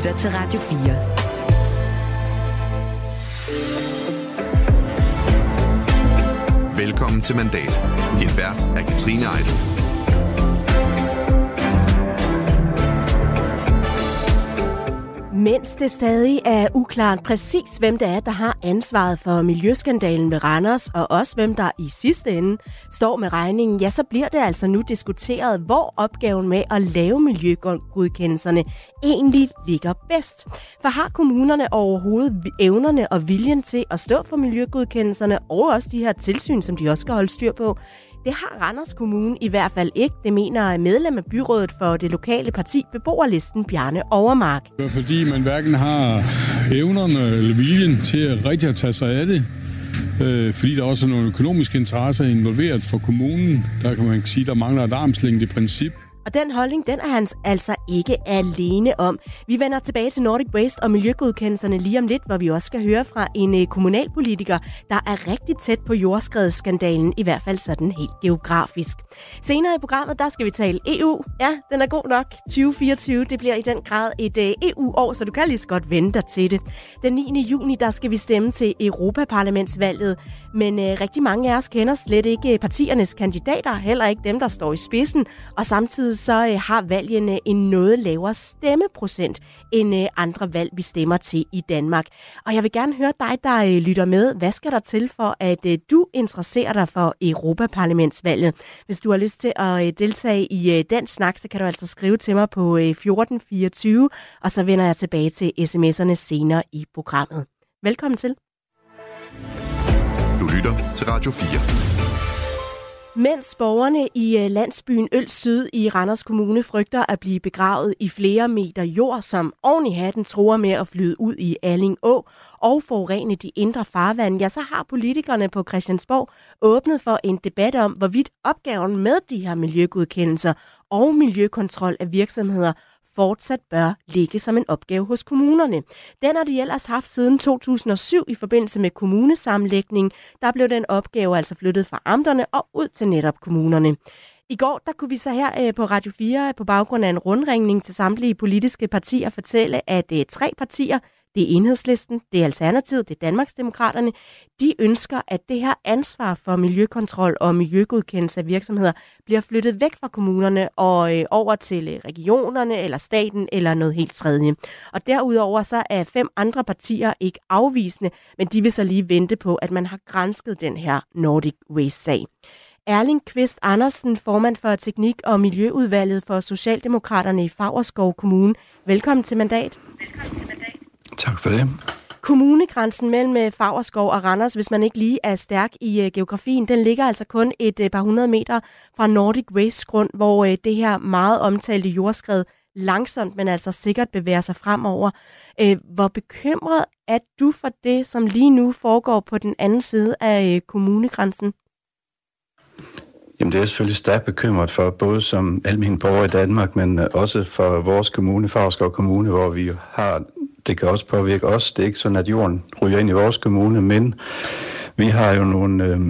lytter til Radio 4. Velkommen til Mandat. Din vært er Katrine Eidel. Mens det stadig er uklart præcis, hvem det er, der har ansvaret for miljøskandalen ved Randers, og også hvem der i sidste ende står med regningen, ja, så bliver det altså nu diskuteret, hvor opgaven med at lave miljøgodkendelserne egentlig ligger bedst. For har kommunerne overhovedet evnerne og viljen til at stå for miljøgodkendelserne, og også de her tilsyn, som de også skal holde styr på, det har Randers Kommune i hvert fald ikke. Det mener medlem af byrådet for det lokale parti Beboerlisten Bjarne Overmark. Det er fordi man hverken har evnerne eller viljen til rigtig at tage sig af det. Øh, fordi der også er nogle økonomiske interesser involveret for kommunen. Der kan man sige, der mangler et armslængde princip. Og den holdning, den er han altså ikke alene om. Vi vender tilbage til Nordic Waste og miljøgodkendelserne lige om lidt, hvor vi også skal høre fra en øh, kommunalpolitiker, der er rigtig tæt på jordskredsskandalen, i hvert fald sådan helt geografisk. Senere i programmet, der skal vi tale EU. Ja, den er god nok. 2024, det bliver i den grad et øh, EU-år, så du kan lige så godt vente dig til det. Den 9. juni, der skal vi stemme til Europaparlamentsvalget, men øh, rigtig mange af os kender slet ikke øh, partiernes kandidater, heller ikke dem, der står i spidsen, og samtidig så øh, har valgene en noget lavere stemmeprocent end øh, andre valg, vi stemmer til i Danmark. Og jeg vil gerne høre dig, der øh, lytter med. Hvad skal der til for, at øh, du interesserer dig for Europaparlamentsvalget? Hvis du har lyst til at øh, deltage i øh, den snak, så kan du altså skrive til mig på øh, 1424, og så vender jeg tilbage til sms'erne senere i programmet. Velkommen til. Lytter til Radio 4. Mens borgerne i øh, landsbyen Øl Syd i Randers Kommune frygter at blive begravet i flere meter jord, som oven i hatten tror med at flyde ud i Alling Å og forurene de indre farvande, ja, så har politikerne på Christiansborg åbnet for en debat om, hvorvidt opgaven med de her miljøgodkendelser og miljøkontrol af virksomheder fortsat bør ligge som en opgave hos kommunerne. Den har de ellers haft siden 2007 i forbindelse med kommunesammenlægning. Der blev den opgave altså flyttet fra amterne og ud til netop kommunerne. I går der kunne vi så her øh, på Radio 4 øh, på baggrund af en rundringning til samtlige politiske partier fortælle, at det tre partier, det er Enhedslisten, det er Alternativet, det er Danmarksdemokraterne. De ønsker, at det her ansvar for miljøkontrol og miljøgodkendelse af virksomheder bliver flyttet væk fra kommunerne og øh, over til øh, regionerne eller staten eller noget helt tredje. Og derudover så er fem andre partier ikke afvisende, men de vil så lige vente på, at man har grænsket den her Nordic Waste-sag. Erling Kvist Andersen, formand for Teknik- og Miljøudvalget for Socialdemokraterne i Fagerskov Kommune. Velkommen til mandat. Velkommen til mandat. Tak for det. Kommunegrænsen mellem øh, Fagerskov og Randers, hvis man ikke lige er stærk i uh, geografien, den ligger altså kun et uh, par hundrede meter fra Nordic Waste grund, hvor det her meget omtalte jordskred langsomt, men altså sikkert bevæger sig fremover. Hvor bekymret er du for det, som lige nu foregår på den anden side af kommunegrænsen? Jamen det er jeg selvfølgelig stærkt bekymret for, både som almindelig borger i Danmark, men også for vores kommune, Fagerskov Kommune, hvor vi har det kan også påvirke os. Det er ikke sådan, at jorden ryger ind i vores kommune, men vi har jo nogle øh,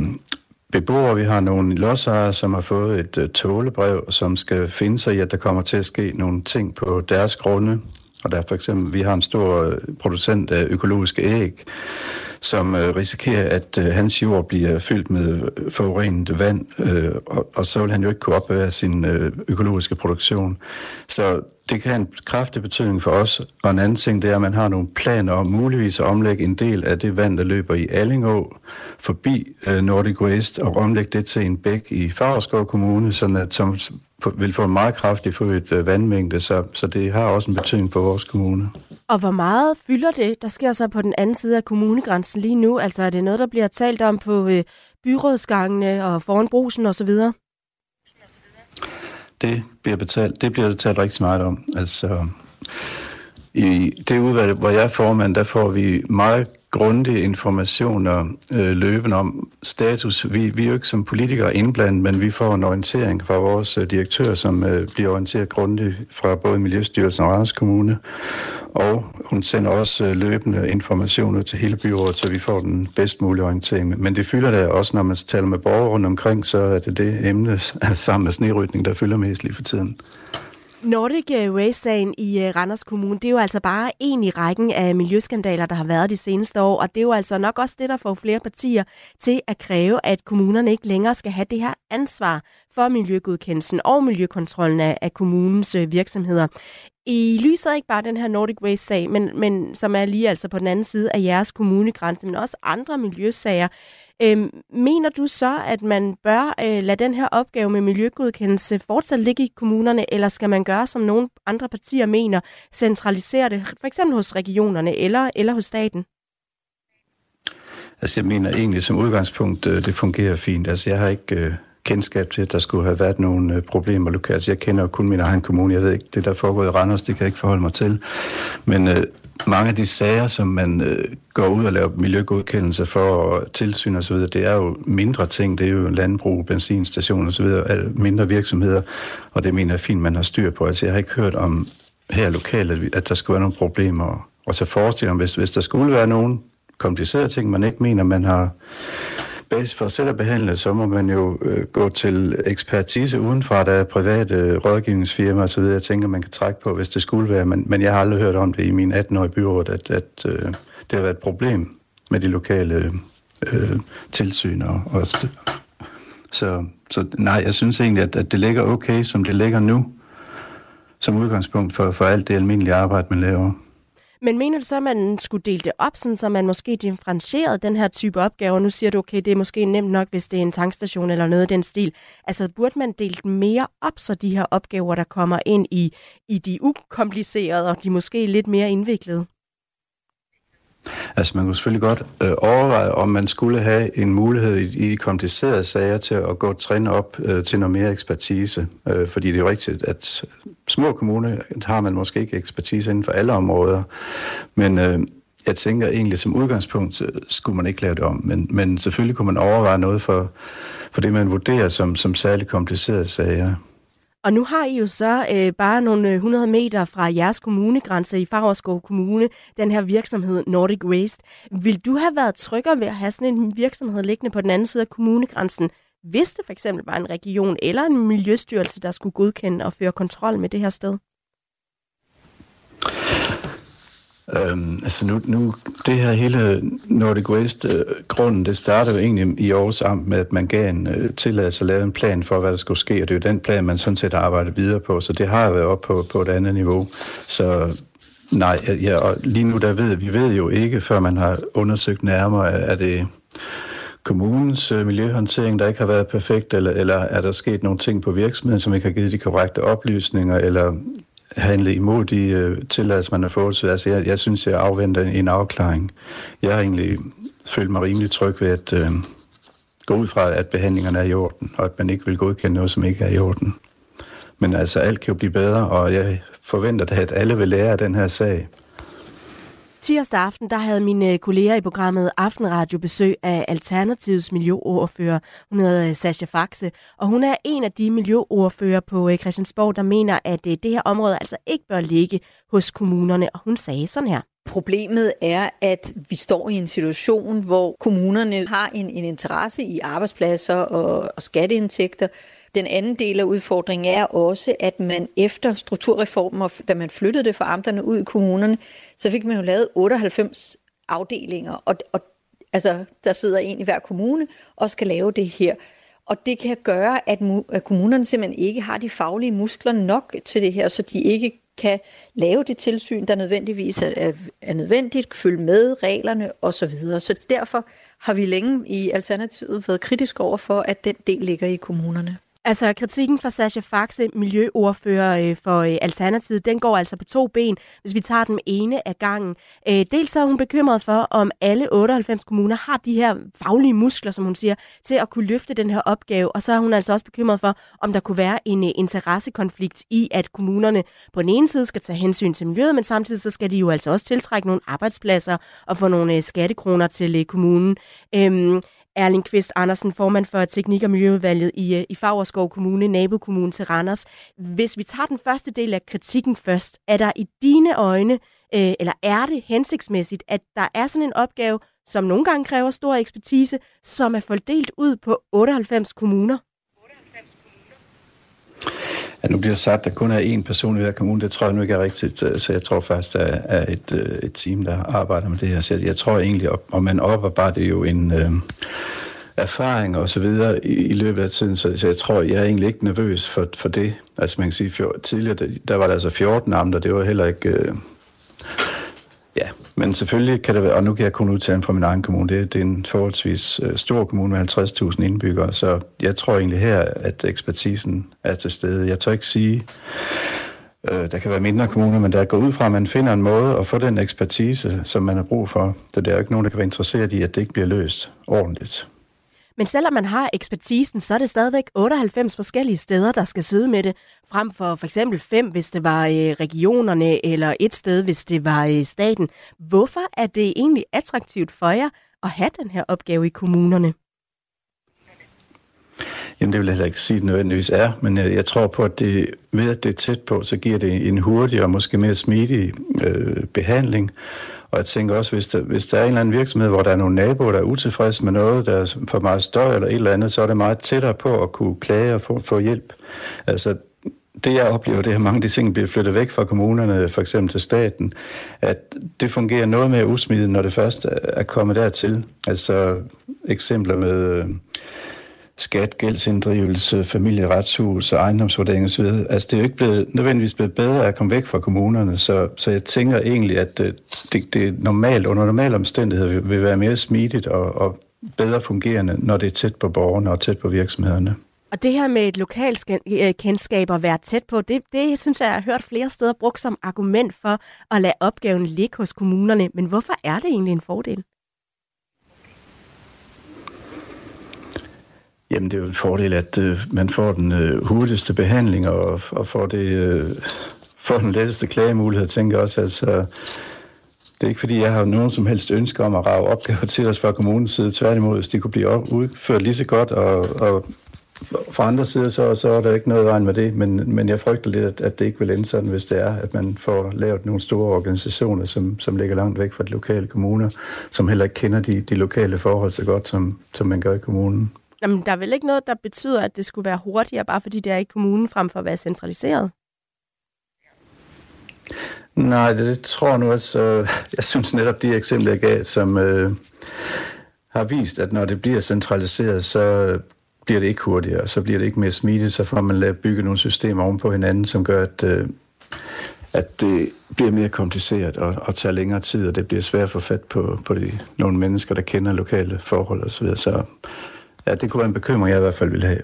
beboere, vi har nogle lodsejere, som har fået et øh, tålebrev, som skal finde sig i, at der kommer til at ske nogle ting på deres grunde. Og der er for eksempel, vi har en stor øh, producent af økologiske æg, som øh, risikerer, at øh, hans jord bliver fyldt med øh, forurenet vand, øh, og, og så vil han jo ikke kunne opbevare sin øh, økologiske produktion. Så det kan have en kraftig betydning for os. Og en anden ting, det er, at man har nogle planer om muligvis at omlægge en del af det vand, der løber i Allingå, forbi øh, Nordic Waste, og omlægge det til en bæk i Fagerskov Kommune, sådan at, som vil få en meget kraftig forøget øh, vandmængde, så, så det har også en betydning for vores kommune. Og hvor meget fylder det, der sker så på den anden side af kommunegrænsen lige nu? Altså er det noget, der bliver talt om på øh, byrådsgangene og foran brusen osv.? Det bliver, betalt, det bliver det talt rigtig meget om. Altså, i det udvalg, hvor jeg er formand, der får vi meget grundige informationer øh, løbende om status. Vi, vi er jo ikke som politikere indblandet, men vi får en orientering fra vores øh, direktør, som øh, bliver orienteret grundigt fra både Miljøstyrelsen og Randers Kommune. Og hun sender også øh, løbende informationer til hele byrådet, så vi får den bedst mulige orientering. Men det fylder der også, når man taler med borgere rundt omkring, så er det det emne sammen med snerydning, der fylder mest lige for tiden. Nordic øh, Waste-sagen i øh, Randers Kommune, det er jo altså bare en i rækken af miljøskandaler, der har været de seneste år, og det er jo altså nok også det, der får flere partier til at kræve, at kommunerne ikke længere skal have det her ansvar for miljøgodkendelsen og miljøkontrollen af, kommunens øh, virksomheder. I lyser ikke bare den her Nordic Waste-sag, men, men som er lige altså på den anden side af jeres kommunegrænse, men også andre miljøsager. Øhm, mener du så, at man bør øh, lade den her opgave med miljøgodkendelse fortsat ligge i kommunerne, eller skal man gøre, som nogle andre partier mener, centralisere det, for eksempel hos regionerne eller, eller hos staten? Altså jeg mener egentlig som udgangspunkt, øh, det fungerer fint. Altså jeg har ikke øh, kendskab til, at der skulle have været nogle øh, problemer lokalt. Jeg kender jo kun min egen kommune. Jeg ved ikke, det der foregår i Randers, det kan jeg ikke forholde mig til. Men øh, mange af de sager, som man øh, går ud og laver miljøgodkendelse for og tilsyn osv., det er jo mindre ting. Det er jo landbrug, benzinstation osv., mindre virksomheder, og det mener jeg fint, man har styr på. Altså jeg har ikke hørt om her lokalt, at, at der skulle være nogle problemer. Og så forestiller mig, hvis, hvis der skulle være nogen komplicerede ting, man ikke mener, man har basis for selv at behandle, så må man jo øh, gå til ekspertise udenfra, der er private øh, rådgivningsfirmaer osv., jeg tænker, man kan trække på, hvis det skulle være. Men, men jeg har aldrig hørt om det i min 18-årige byråd, at, at øh, det har været et problem med de lokale øh, tilsyn. Og, og, så, så nej, jeg synes egentlig, at, at det ligger okay, som det ligger nu, som udgangspunkt for, for alt det almindelige arbejde, man laver. Men mener du så, at man skulle dele det op, sådan, så man måske differentierede den her type opgaver? Nu siger du, okay, det er måske nemt nok, hvis det er en tankstation eller noget af den stil. Altså, burde man dele dem mere op, så de her opgaver, der kommer ind i, i de ukomplicerede og de måske lidt mere indviklede? Altså man kunne selvfølgelig godt øh, overveje, om man skulle have en mulighed i, i de komplicerede sager til at gå trin op øh, til noget mere ekspertise. Øh, fordi det er jo rigtigt, at små kommuner har man måske ikke ekspertise inden for alle områder. Men øh, jeg tænker egentlig, som udgangspunkt øh, skulle man ikke lave det om. Men, men selvfølgelig kunne man overveje noget for, for det, man vurderer som, som særligt komplicerede sager. Og nu har I jo så øh, bare nogle øh, 100 meter fra jeres kommunegrænse i Fagerskov Kommune, den her virksomhed Nordic Waste. Vil du have været tryggere ved at have sådan en virksomhed liggende på den anden side af kommunegrænsen, hvis det for eksempel var en region eller en miljøstyrelse, der skulle godkende og føre kontrol med det her sted? Øhm, altså nu, nu, det her hele Nordic West-grunden, øh, det startede jo egentlig i Aarhus Amt med, at man gav en øh, tilladelse at lave en plan for, hvad der skulle ske, og det er jo den plan, man sådan set arbejder videre på, så det har været op på, på et andet niveau. Så nej, ja, og lige nu der ved vi ved jo ikke, før man har undersøgt nærmere, er det kommunens øh, miljøhåndtering, der ikke har været perfekt, eller, eller er der sket nogle ting på virksomheden, som ikke har givet de korrekte oplysninger, eller handlet imod de øh, tilladelser, man har fået. Så altså, jeg, jeg synes, jeg afventer en afklaring. Jeg har egentlig følt mig rimelig tryg ved at øh, gå ud fra, at behandlingerne er i orden, og at man ikke vil godkende noget, som ikke er i orden. Men altså, alt kan jo blive bedre, og jeg forventer da, at alle vil lære af den her sag. Tirsdag aften der havde mine øh, kolleger i programmet Aftenradio besøg af Alternativets miljøordfører. Hun hedder Sasha Sascha Faxe, og hun er en af de miljøordfører på øh, Christiansborg, der mener, at det her område altså ikke bør ligge hos kommunerne. Og hun sagde sådan her. Problemet er, at vi står i en situation, hvor kommunerne har en, en interesse i arbejdspladser og, og skatteindtægter, den anden del af udfordringen er også, at man efter strukturreformen, da man flyttede det fra amterne ud i kommunerne, så fik man jo lavet 98 afdelinger, og, og altså, der sidder en i hver kommune og skal lave det her. Og det kan gøre, at, at kommunerne simpelthen ikke har de faglige muskler nok til det her, så de ikke kan lave det tilsyn, der nødvendigvis er, er nødvendigt, følge med reglerne osv. Så derfor har vi længe i Alternativet været kritisk over for, at den del ligger i kommunerne. Altså kritikken fra Sascha Faxe, miljøordfører øh, for øh, Alternativet, den går altså på to ben, hvis vi tager den ene af gangen. Øh, dels er hun bekymret for, om alle 98 kommuner har de her faglige muskler, som hun siger, til at kunne løfte den her opgave. Og så er hun altså også bekymret for, om der kunne være en øh, interessekonflikt i, at kommunerne på den ene side skal tage hensyn til miljøet, men samtidig så skal de jo altså også tiltrække nogle arbejdspladser og få nogle øh, skattekroner til øh, kommunen. Øhm, Erling Kvist Andersen, formand for Teknik- og Miljøudvalget i, øh, i Fagerskov Kommune, nabokommunen til Randers. Hvis vi tager den første del af kritikken først, er der i dine øjne, øh, eller er det hensigtsmæssigt, at der er sådan en opgave, som nogle gange kræver stor ekspertise, som er fordelt ud på 98 kommuner? At nu bliver sagt, at der kun er én person i hver kommune. Det tror jeg nu ikke er rigtigt. Øh, så jeg tror faktisk, der er et, øh, et team, der arbejder med det her. Så jeg tror egentlig, og man oparbejder jo en øh, erfaring og så videre i, i løbet af tiden. Så, så jeg tror, jeg er egentlig ikke nervøs for, for det. Altså man kan sige, for, tidligere, der, der var der altså 14 amter. Det var heller ikke... Øh, Ja, men selvfølgelig kan det være, og nu kan jeg kun udtale fra min egen kommune, det, det er en forholdsvis øh, stor kommune med 50.000 indbyggere, så jeg tror egentlig her, at ekspertisen er til stede. Jeg tør ikke sige, øh, der kan være mindre kommuner, men der går ud fra, at man finder en måde at få den ekspertise, som man har brug for. Så der er jo ikke nogen, der kan være interesseret i, at det ikke bliver løst ordentligt. Men selvom man har ekspertisen, så er det stadigvæk 98 forskellige steder, der skal sidde med det, frem for for eksempel fem, hvis det var øh, regionerne, eller et sted, hvis det var øh, staten. Hvorfor er det egentlig attraktivt for jer at have den her opgave i kommunerne? Jamen det vil jeg heller ikke sige, at det nødvendigvis er, men jeg, jeg tror på, at det, ved at det er tæt på, så giver det en hurtig og måske mere smidig øh, behandling. Og jeg tænker også, hvis der, hvis der er en eller anden virksomhed, hvor der er nogle naboer, der er utilfredse med noget, der er for meget støj eller et eller andet, så er det meget tættere på at kunne klage og få, få hjælp. Altså, det jeg oplever, det er, at mange af de ting bliver flyttet væk fra kommunerne, for eksempel til staten, at det fungerer noget mere usmidigt, når det først er kommet dertil. Altså eksempler med øh, skat, gældsinddrivelse, familieretshus og ejendomsvurdering osv. Altså det er jo ikke blevet, nødvendigvis blevet bedre at komme væk fra kommunerne, så, så jeg tænker egentlig, at øh, det, det normalt, under normale omstændigheder vil, vil være mere smidigt og, og bedre fungerende, når det er tæt på borgerne og tæt på virksomhederne. Og det her med et lokalt øh, kendskab og være tæt på, det, det synes jeg, jeg har hørt flere steder brugt som argument for at lade opgaven ligge hos kommunerne. Men hvorfor er det egentlig en fordel? Jamen, det er jo en fordel, at øh, man får den øh, hurtigste behandling og, og får, det, øh, får den letteste klagemulighed, tænker jeg også. Altså, det er ikke, fordi jeg har nogen som helst ønske om at rave opgaver til os fra kommunens side. Tværtimod, hvis de kunne blive udført lige så godt, og, og fra andre sider, så, så er der ikke noget vejen med det. Men, men jeg frygter lidt, at, at det ikke vil ende sådan, hvis det er, at man får lavet nogle store organisationer, som, som ligger langt væk fra de lokale kommuner, som heller ikke kender de, de lokale forhold så godt, som, som man gør i kommunen. Jamen, der er vel ikke noget, der betyder, at det skulle være hurtigere, bare fordi det er i kommunen, frem for at være centraliseret? Nej, det, det tror jeg nu også. Jeg synes netop, de eksempler, jeg gav, som øh, har vist, at når det bliver centraliseret, så bliver det ikke hurtigere, så bliver det ikke mere smidigt, så får man lavet bygge nogle systemer oven på hinanden, som gør, at, øh, at det bliver mere kompliceret og, og tager længere tid, og det bliver svært at få fat på, på de, nogle mennesker, der kender lokale forhold osv. Så, videre. så ja, det kunne være en bekymring, jeg i hvert fald ville have.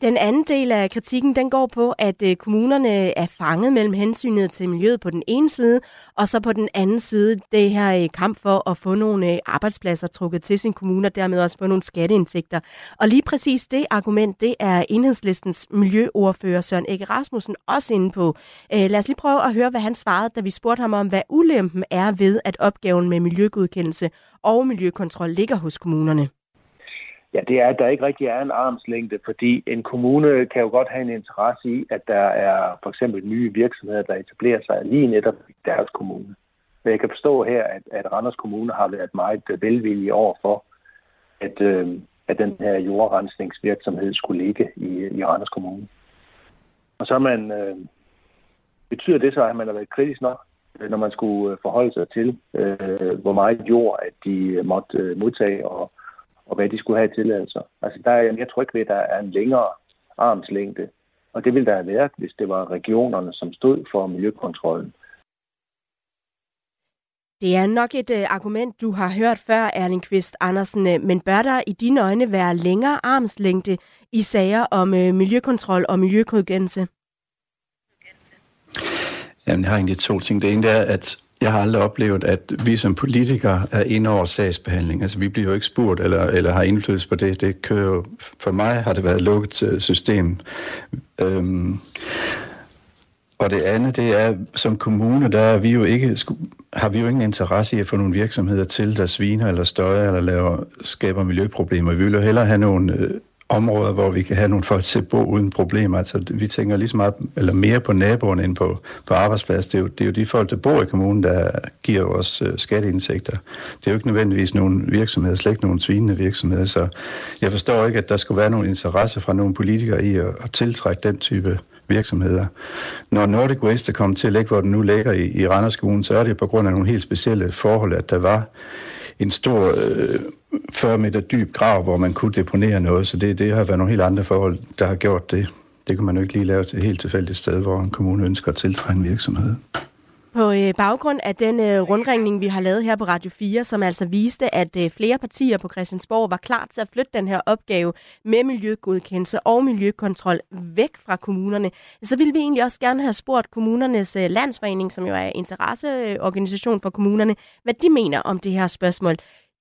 Den anden del af kritikken, den går på, at øh, kommunerne er fanget mellem hensynet til miljøet på den ene side, og så på den anden side det her øh, kamp for at få nogle øh, arbejdspladser trukket til sin kommune, og dermed også få nogle skatteindtægter. Og lige præcis det argument, det er enhedslistens miljøordfører Søren Ege Rasmussen også inde på. Lad os lige prøve at høre, hvad han svarede, da vi spurgte ham om, hvad ulempen er ved, at opgaven med miljøgodkendelse og miljøkontrol ligger hos kommunerne. Ja, det er, at der ikke rigtig er en armslængde, fordi en kommune kan jo godt have en interesse i, at der er for eksempel nye virksomheder, der etablerer sig lige netop i deres kommune. Men jeg kan forstå her, at, at Randers Kommune har været meget velvillige over for, at, øh, at den her jordrensningsvirksomhed skulle ligge i, i Randers Kommune. Og så man, øh, betyder det så, at man har været kritisk nok, øh, når man skulle øh, forholde sig til, øh, hvor meget jord at de måtte øh, modtage og og hvad de skulle have tilladelser. Altså, der er, jeg tror ikke at der er en længere armslængde, og det ville der have været, hvis det var regionerne, som stod for miljøkontrollen. Det er nok et uh, argument, du har hørt før, Erling Kvist Andersen, øh, men bør der i dine øjne være længere armslængde i sager om uh, miljøkontrol og miljøkodgænse? Jamen, jeg har egentlig to ting. Det ene er, at jeg har aldrig oplevet, at vi som politikere er inde over sagsbehandling. Altså, vi bliver jo ikke spurgt eller, eller har indflydelse på det. Det kører jo, for mig har det været et lukket øh, system. Øhm, og det andet, det er, som kommune, der er vi jo ikke, har vi jo ingen interesse i at få nogle virksomheder til, der sviner eller støjer eller laver, skaber miljøproblemer. Vi vil jo hellere have nogle øh, områder, hvor vi kan have nogle folk til at bo uden problemer. Altså, vi tænker lige så meget, eller mere på naboerne end på, på arbejdsplads. Det er, jo, det er jo de folk, der bor i kommunen, der giver os uh, øh, skatteindtægter. Det er jo ikke nødvendigvis nogen virksomheder, slet ikke nogen svinende virksomheder. Så jeg forstår ikke, at der skulle være nogen interesse fra nogle politikere i at, at tiltrække den type virksomheder. Når Nordic Waste er kommet til at ligge, hvor den nu ligger i, i Randerskolen, så er det på grund af nogle helt specielle forhold, at der var en stor øh, 40 meter dyb grav, hvor man kunne deponere noget, så det, det har været nogle helt andre forhold, der har gjort det. Det kan man jo ikke lige lave til et helt tilfældigt sted, hvor en kommune ønsker at tiltrække en virksomhed. På øh, baggrund af den øh, rundringning, vi har lavet her på Radio 4, som altså viste, at øh, flere partier på Christiansborg var klar til at flytte den her opgave med miljøgodkendelse og miljøkontrol væk fra kommunerne, så ville vi egentlig også gerne have spurgt kommunernes øh, landsforening, som jo er interesseorganisation for kommunerne, hvad de mener om det her spørgsmål.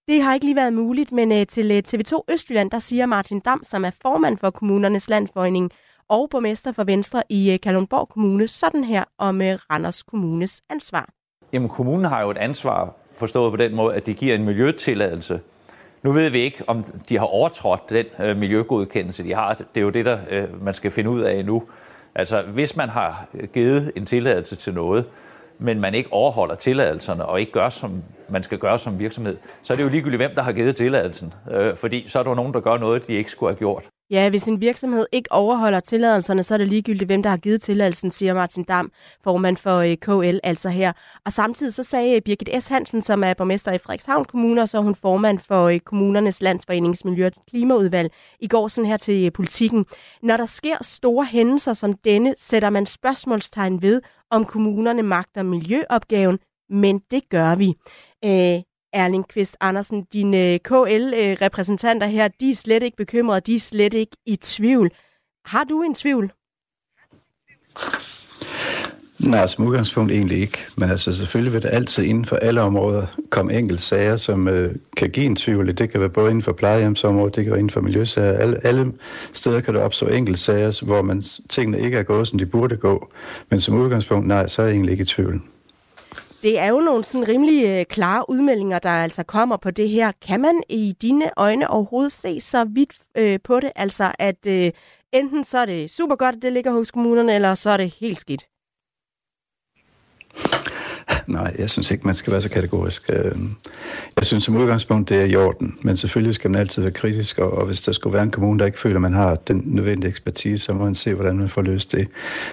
Det har ikke lige været muligt, men øh, til øh, TV2 Østjylland, der siger Martin Dam, som er formand for kommunernes landsforening, og borgmester for Venstre i øh, Kalundborg Kommune sådan her om øh, Randers Kommunes ansvar. Jamen kommunen har jo et ansvar forstået på den måde, at de giver en miljøtilladelse. Nu ved vi ikke, om de har overtrådt den øh, miljøgodkendelse, de har. Det er jo det, der øh, man skal finde ud af nu. Altså, hvis man har øh, givet en tilladelse til noget, men man ikke overholder tilladelserne og ikke gør, som man skal gøre som virksomhed, så er det jo ligegyldigt, hvem der har givet tilladelsen. Øh, fordi så er der nogen, der gør noget, de ikke skulle have gjort. Ja, hvis en virksomhed ikke overholder tilladelserne, så er det ligegyldigt, hvem der har givet tilladelsen, siger Martin Dam, formand for øh, KL, altså her. Og samtidig så sagde øh, Birgit S. Hansen, som er borgmester i Frederikshavn Kommune, og så er hun formand for øh, kommunernes landsforenings Miljø- og Klimaudvalg, i går sådan her til politikken. Når der sker store hændelser som denne, sætter man spørgsmålstegn ved, om kommunerne magter miljøopgaven, men det gør vi. Erling Kvist Andersen, dine KL-repræsentanter øh, her, de er slet ikke bekymrede, de er slet ikke i tvivl. Har du en tvivl? Nej, som udgangspunkt egentlig ikke. Men altså selvfølgelig vil der altid inden for alle områder komme enkelt sager, som øh, kan give en tvivl. Det kan være både inden for plejehjemsområdet, det kan være inden for miljøsager. Alle, alle steder kan der opstå enkelt sager, hvor man, tingene ikke er gået, som de burde gå. Men som udgangspunkt, nej, så er jeg egentlig ikke i tvivl. Det er jo nogle sådan rimelig øh, klare udmeldinger, der altså kommer på det her. Kan man i dine øjne overhovedet se så vidt øh, på det? Altså at øh, enten så er det super godt, at det ligger hos kommunerne, eller så er det helt skidt? Nej, jeg synes ikke, man skal være så kategorisk. Øh. Jeg synes som udgangspunkt, det er i orden, men selvfølgelig skal man altid være kritisk, og hvis der skulle være en kommune, der ikke føler, at man har den nødvendige ekspertise, så må man se, hvordan man får løst det.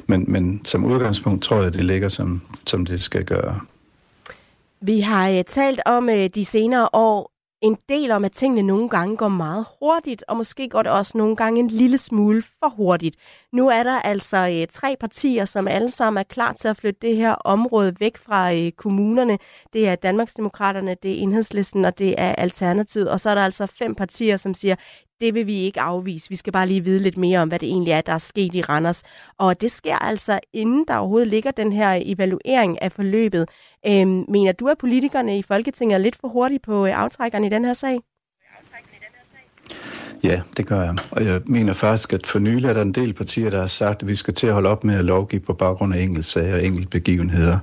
Men, men som udgangspunkt tror jeg, det ligger, som, som det skal gøre. Vi har uh, talt om uh, de senere år en del om, at tingene nogle gange går meget hurtigt, og måske går det også nogle gange en lille smule for hurtigt. Nu er der altså uh, tre partier, som alle sammen er klar til at flytte det her område væk fra uh, kommunerne. Det er Danmarksdemokraterne, det er Enhedslisten og det er Alternativet. Og så er der altså fem partier, som siger, det vil vi ikke afvise. Vi skal bare lige vide lidt mere om, hvad det egentlig er, der er sket i Randers. Og det sker altså, inden der overhovedet ligger den her evaluering af forløbet. Øhm, mener du, at politikerne i Folketinget er lidt for hurtige på øh, aftrækkerne i den her sag? Ja, det gør jeg. Og jeg mener faktisk, at for nylig er der en del partier, der har sagt, at vi skal til at holde op med at lovgive på baggrund af enkeltsager og enkeltbegivenheder.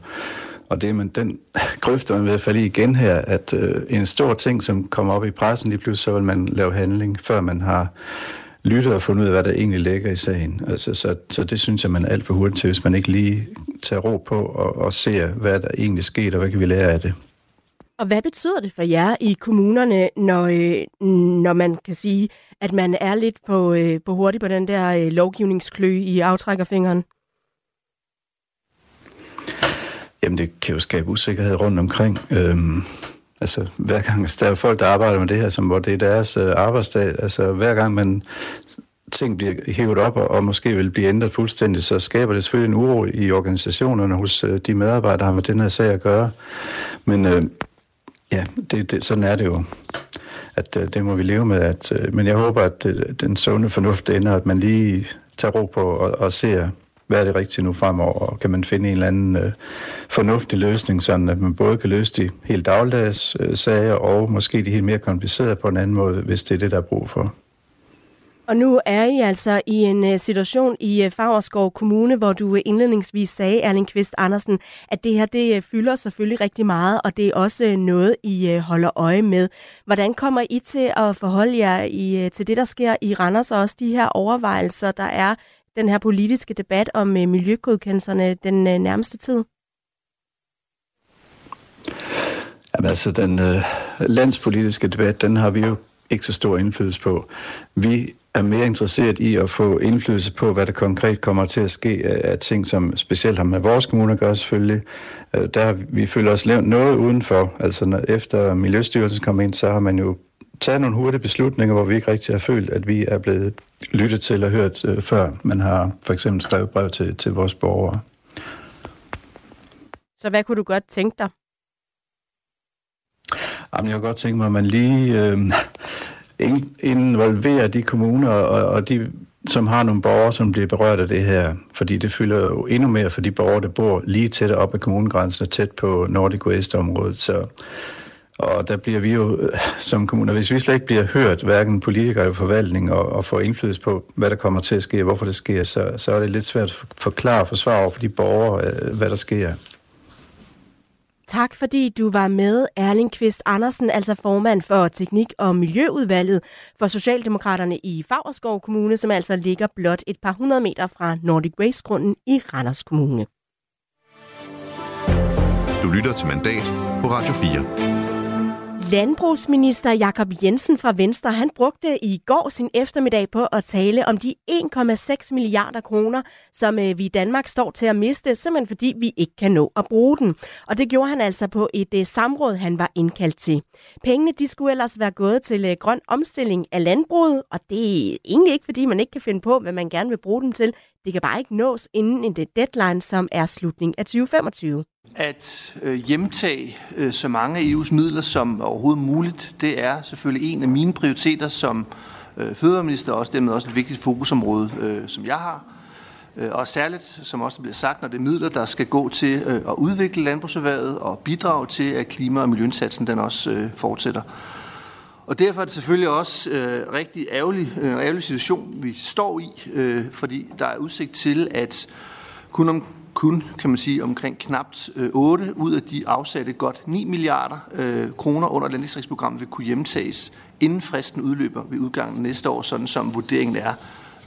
Og det er man, den grøfter man ved at falde i igen her, at øh, en stor ting, som kommer op i pressen, lige pludselig så vil man lave handling, før man har lyttet og fundet ud af, hvad der egentlig ligger i sagen. Altså, så, så det synes jeg, man er alt for hurtigt til, hvis man ikke lige tager ro på og, og ser, hvad der egentlig sker, og hvad kan vi lære af det. Og hvad betyder det for jer i kommunerne, når, øh, når man kan sige, at man er lidt på, øh, på hurtigt på den der øh, lovgivningsklø i aftrækkerfingeren? Jamen, det kan jo skabe usikkerhed rundt omkring. Øhm, altså, hver gang altså, der er folk, der arbejder med det her, som hvor det er deres øh, arbejdsdag, altså hver gang man ting bliver hævet op og, og måske vil blive ændret fuldstændig, så skaber det selvfølgelig en uro i organisationerne hos øh, de medarbejdere, der har med den her sag at gøre. Men øh, ja, det, det, sådan er det jo at øh, det må vi leve med. At, øh, men jeg håber, at øh, den sunde fornuft ender, at man lige tager ro på og, og ser, hvad er det rigtige nu fremover, og kan man finde en eller anden øh, fornuftig løsning, sådan at man både kan løse de helt dagligdags øh, sager, og måske de helt mere komplicerede på en anden måde, hvis det er det, der er brug for. Og nu er I altså i en øh, situation i øh, Fagerskov Kommune, hvor du øh, indledningsvis sagde, Erling Kvist Andersen, at det her det fylder selvfølgelig rigtig meget, og det er også noget, I holder øje med. Hvordan kommer I til at forholde jer i, til det, der sker i Randers, og også de her overvejelser, der er den her politiske debat om øh, miljøgodkendelserne den øh, nærmeste tid? Jamen altså, den øh, landspolitiske debat, den har vi jo ikke så stor indflydelse på. Vi er mere interesseret i at få indflydelse på, hvad der konkret kommer til at ske af ting, som specielt har med vores kommune at gøre selvfølgelig. Øh, der vi føler os lavet noget udenfor. Altså når, efter Miljøstyrelsen kom ind, så har man jo taget nogle hurtige beslutninger, hvor vi ikke rigtig har følt, at vi er blevet lyttet til og hørt øh, før man har for eksempel skrevet brev til, til vores borgere. Så hvad kunne du godt tænke dig? Jamen, jeg kunne godt tænke mig, at man lige øh, involverer de kommuner og, og de, som har nogle borgere, som bliver berørt af det her. Fordi det fylder jo endnu mere for de borgere, der bor lige tæt op ad kommunegrænsen og tæt på Nordic West-området. Så, og der bliver vi jo øh, som kommuner, hvis vi slet ikke bliver hørt, hverken politikere eller forvaltning, og, og får indflydelse på, hvad der kommer til at ske, og hvorfor det sker, så, så er det lidt svært at forklare og forsvare over for de borgere, øh, hvad der sker. Tak fordi du var med, Erling Kvist Andersen, altså formand for Teknik- og Miljøudvalget for Socialdemokraterne i Fagerskov Kommune, som altså ligger blot et par hundrede meter fra Nordic Waste-grunden i Randers Kommune. Du lytter til Mandat på Radio 4. Landbrugsminister Jakob Jensen fra Venstre, han brugte i går sin eftermiddag på at tale om de 1,6 milliarder kroner, som øh, vi i Danmark står til at miste, simpelthen fordi vi ikke kan nå at bruge den. Og det gjorde han altså på et øh, samråd, han var indkaldt til. Pengene de skulle ellers være gået til øh, grøn omstilling af landbruget, og det er egentlig ikke, fordi man ikke kan finde på, hvad man gerne vil bruge dem til. Det kan bare ikke nås inden en deadline, som er slutningen af 2025. At øh, hjemtage øh, så mange af EU's midler som overhovedet muligt, det er selvfølgelig en af mine prioriteter som øh, fødevareminister, og også dermed også et vigtigt fokusområde, som jeg har. Og særligt, som også bliver sagt, når det er midler, der skal gå til at udvikle landbrugserhvervet og bidrage til, at klima- og miljøindsatsen den også fortsætter. Og derfor er det selvfølgelig også øh, rigtig ærgerlig, øh, ærgerlig situation, vi står i, øh, fordi der er udsigt til, at kun om kun, kan man sige, omkring knapt øh, 8 ud af de afsatte godt 9 milliarder øh, kroner under landdistriktsprogrammet vil kunne hjemtages, inden fristen udløber ved udgangen næste år, sådan som vurderingen er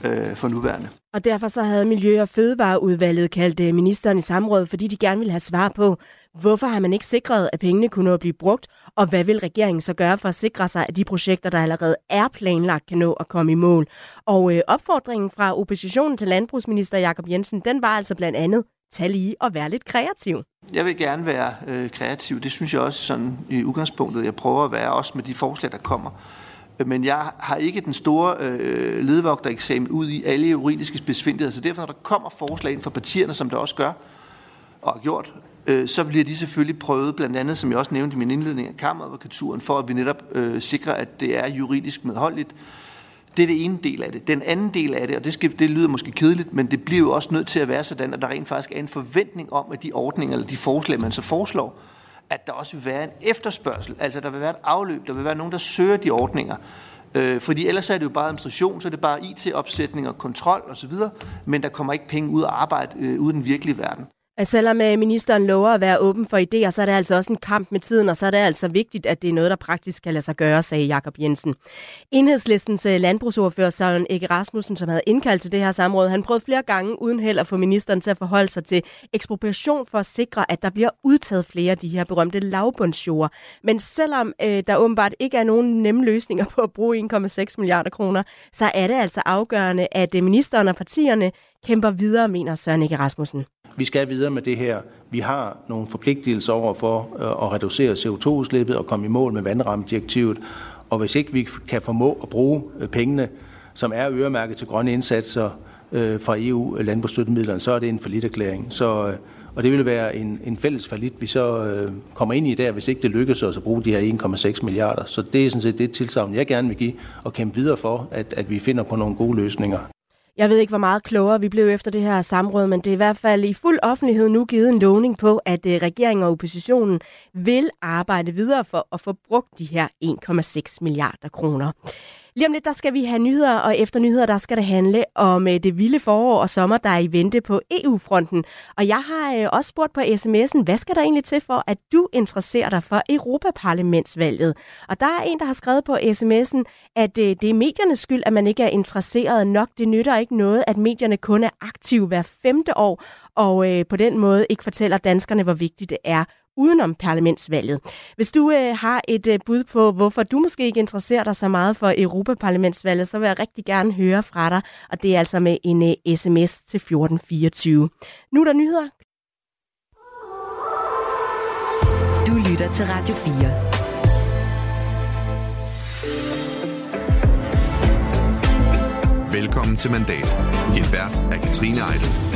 øh, for nuværende. Og derfor så havde Miljø- og Fødevareudvalget kaldt øh, ministeren i samråd, fordi de gerne ville have svar på, hvorfor har man ikke sikret, at pengene kunne nå at blive brugt, og hvad vil regeringen så gøre for at sikre sig, at de projekter, der allerede er planlagt, kan nå at komme i mål? Og øh, opfordringen fra oppositionen til landbrugsminister Jakob Jensen, den var altså blandt andet, tag lige og være lidt kreativ. Jeg vil gerne være øh, kreativ. Det synes jeg også sådan i udgangspunktet. Jeg prøver at være også med de forslag, der kommer. Men jeg har ikke den store øh, ledvogtereksamen ud i alle juridiske besvindeligheder, Så derfor, når der kommer forslag ind fra partierne, som der også gør og har gjort, øh, så bliver de selvfølgelig prøvet, blandt andet, som jeg også nævnte i min indledning af kammeradvokaturen, for at vi netop øh, sikrer, at det er juridisk medholdeligt. Det er det ene del af det. Den anden del af det, og det, skal, det lyder måske kedeligt, men det bliver jo også nødt til at være sådan, at der rent faktisk er en forventning om, at de ordninger eller de forslag, man så foreslår, at der også vil være en efterspørgsel. Altså der vil være et afløb, der vil være nogen, der søger de ordninger. Øh, fordi ellers er det jo bare administration, så er det bare IT-opsætning og kontrol osv., men der kommer ikke penge ud af arbejde øh, ude i den virkelige verden. At selvom øh, ministeren lover at være åben for idéer, så er det altså også en kamp med tiden, og så er det altså vigtigt, at det er noget, der praktisk kan lade sig gøre, sagde Jakob Jensen. Enhedslistens øh, landbrugsordfører Søren Ege Rasmussen, som havde indkaldt til det her samråd, han prøvede flere gange uden held at få ministeren til at forholde sig til ekspropriation for at sikre, at der bliver udtaget flere af de her berømte lavbundsjord. Men selvom øh, der åbenbart ikke er nogen nemme løsninger på at bruge 1,6 milliarder kroner, så er det altså afgørende, at øh, ministeren og partierne kæmper videre, mener Søren Ege Rasmussen. Vi skal videre med det her. Vi har nogle forpligtelser over for øh, at reducere CO2-udslippet og komme i mål med vandrammedirektivet. Og hvis ikke vi kan formå at bruge øh, pengene, som er øremærket til grønne indsatser øh, fra EU-landbrugsstøttemidlerne, så er det en forlitterklæring. Så, og det vil være en, en fælles forlit, vi så kommer ind i der, hvis ikke det lykkes os at bruge de her 1,6 milliarder. Så det er sådan set det tilsavn, jeg gerne vil give og kæmpe videre for, at, at vi finder på nogle gode løsninger. Jeg ved ikke, hvor meget klogere vi blev efter det her samråd, men det er i hvert fald i fuld offentlighed nu givet en lovning på, at øh, regeringen og oppositionen vil arbejde videre for at få brugt de her 1,6 milliarder kroner. Lige om lidt, der skal vi have nyheder, og efter nyheder, der skal det handle om øh, det vilde forår og sommer, der er i vente på EU-fronten. Og jeg har øh, også spurgt på sms'en, hvad skal der egentlig til for, at du interesserer dig for Europaparlamentsvalget? Og der er en, der har skrevet på sms'en, at øh, det er mediernes skyld, at man ikke er interesseret nok. Det nytter ikke noget, at medierne kun er aktive hver femte år, og øh, på den måde ikke fortæller danskerne, hvor vigtigt det er udenom parlamentsvalget. Hvis du øh, har et øh, bud på, hvorfor du måske ikke interesserer dig så meget for Europaparlamentsvalget, så vil jeg rigtig gerne høre fra dig, og det er altså med en øh, sms til 1424. Nu er der nyheder. Du lytter til Radio 4. Velkommen til Mandat. Din vært er Katrine Eidel.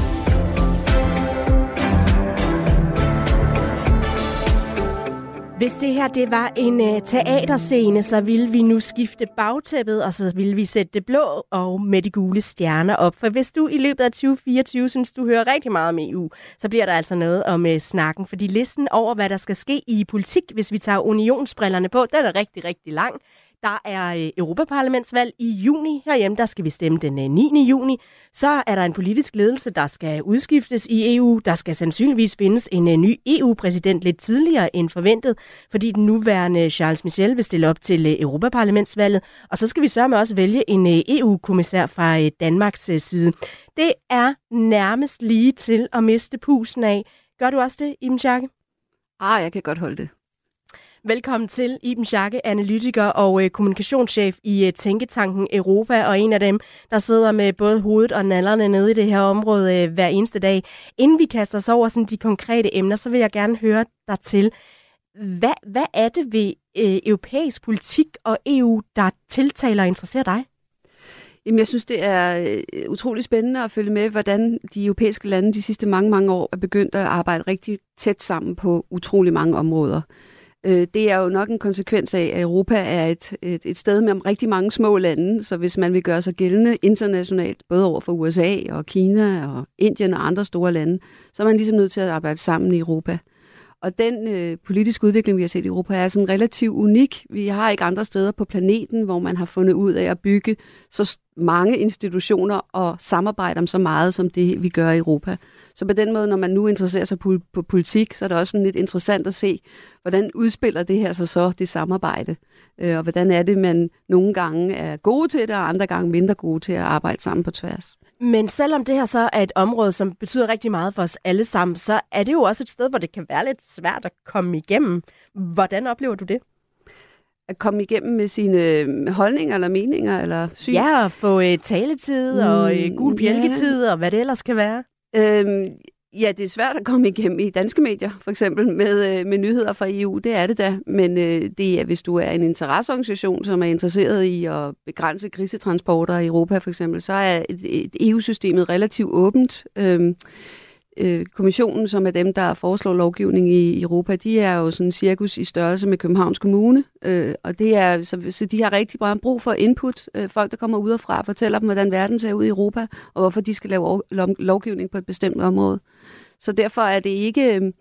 Hvis det her det var en øh, teaterscene, så ville vi nu skifte bagtæppet, og så ville vi sætte det blå og med de gule stjerner op. For hvis du i løbet af 2024 synes, du hører rigtig meget om EU, så bliver der altså noget om øh, snakken. Fordi listen over, hvad der skal ske i politik, hvis vi tager unionsbrillerne på, den er rigtig, rigtig lang. Der er øh, Europaparlamentsvalg i juni. Herhjemme der skal vi stemme den øh, 9. Juni. Så er der en politisk ledelse, der skal udskiftes i EU. Der skal sandsynligvis findes en øh, ny EU-præsident lidt tidligere end forventet, fordi den nuværende Charles Michel vil stille op til Europaparlamentsvalget. Og så skal vi sørge med også vælge en EU-kommissær fra Danmarks side. Det er nærmest lige til at miste pusen af. Gør du også det, Iben Schakke? Ah, jeg kan godt holde det. Velkommen til Iben Schakke, analytiker og øh, kommunikationschef i øh, Tænketanken Europa, og en af dem, der sidder med både hovedet og nallerne nede i det her område øh, hver eneste dag. Inden vi kaster os over sådan, de konkrete emner, så vil jeg gerne høre dig til, hvad, hvad er det ved øh, europæisk politik og EU, der tiltaler og interesserer dig? Jamen, jeg synes, det er øh, utrolig spændende at følge med, hvordan de europæiske lande de sidste mange, mange år er begyndt at arbejde rigtig tæt sammen på utrolig mange områder. Øh, det er jo nok en konsekvens af, at Europa er et, et, et sted med rigtig mange små lande, så hvis man vil gøre sig gældende internationalt, både over for USA og Kina og Indien og andre store lande, så er man ligesom nødt til at arbejde sammen i Europa. Og den øh, politiske udvikling, vi har set i Europa, er sådan relativt unik. Vi har ikke andre steder på planeten, hvor man har fundet ud af at bygge så mange institutioner og samarbejde om så meget, som det vi gør i Europa. Så på den måde, når man nu interesserer sig på, på politik, så er det også sådan lidt interessant at se, hvordan udspiller det her sig så, det samarbejde. Øh, og hvordan er det, man nogle gange er gode til det, og andre gange mindre gode til at arbejde sammen på tværs. Men selvom det her så er et område, som betyder rigtig meget for os alle sammen, så er det jo også et sted, hvor det kan være lidt svært at komme igennem. Hvordan oplever du det? At komme igennem med sine øh, holdninger eller meninger eller syn? Ja, at få uh, taletid mm, og uh, gul bjælketid ja. og hvad det ellers kan være. Øhm, Ja, det er svært at komme igennem i danske medier, for eksempel med, øh, med nyheder fra EU. Det er det da. Men øh, det er, hvis du er en interesseorganisation, som er interesseret i at begrænse krisetransporter i Europa, for eksempel, så er EU-systemet e relativt åbent. Øh, øh, kommissionen, som er dem, der foreslår lovgivning i Europa, de er jo sådan en cirkus i størrelse med Københavns Kommune, øh, og det er, så, så de har rigtig meget brug for input. Øh, folk, der kommer udefra, fortæller dem, hvordan verden ser ud i Europa, og hvorfor de skal lave lovgivning på et bestemt område. Så derfor er det ikke... Øh,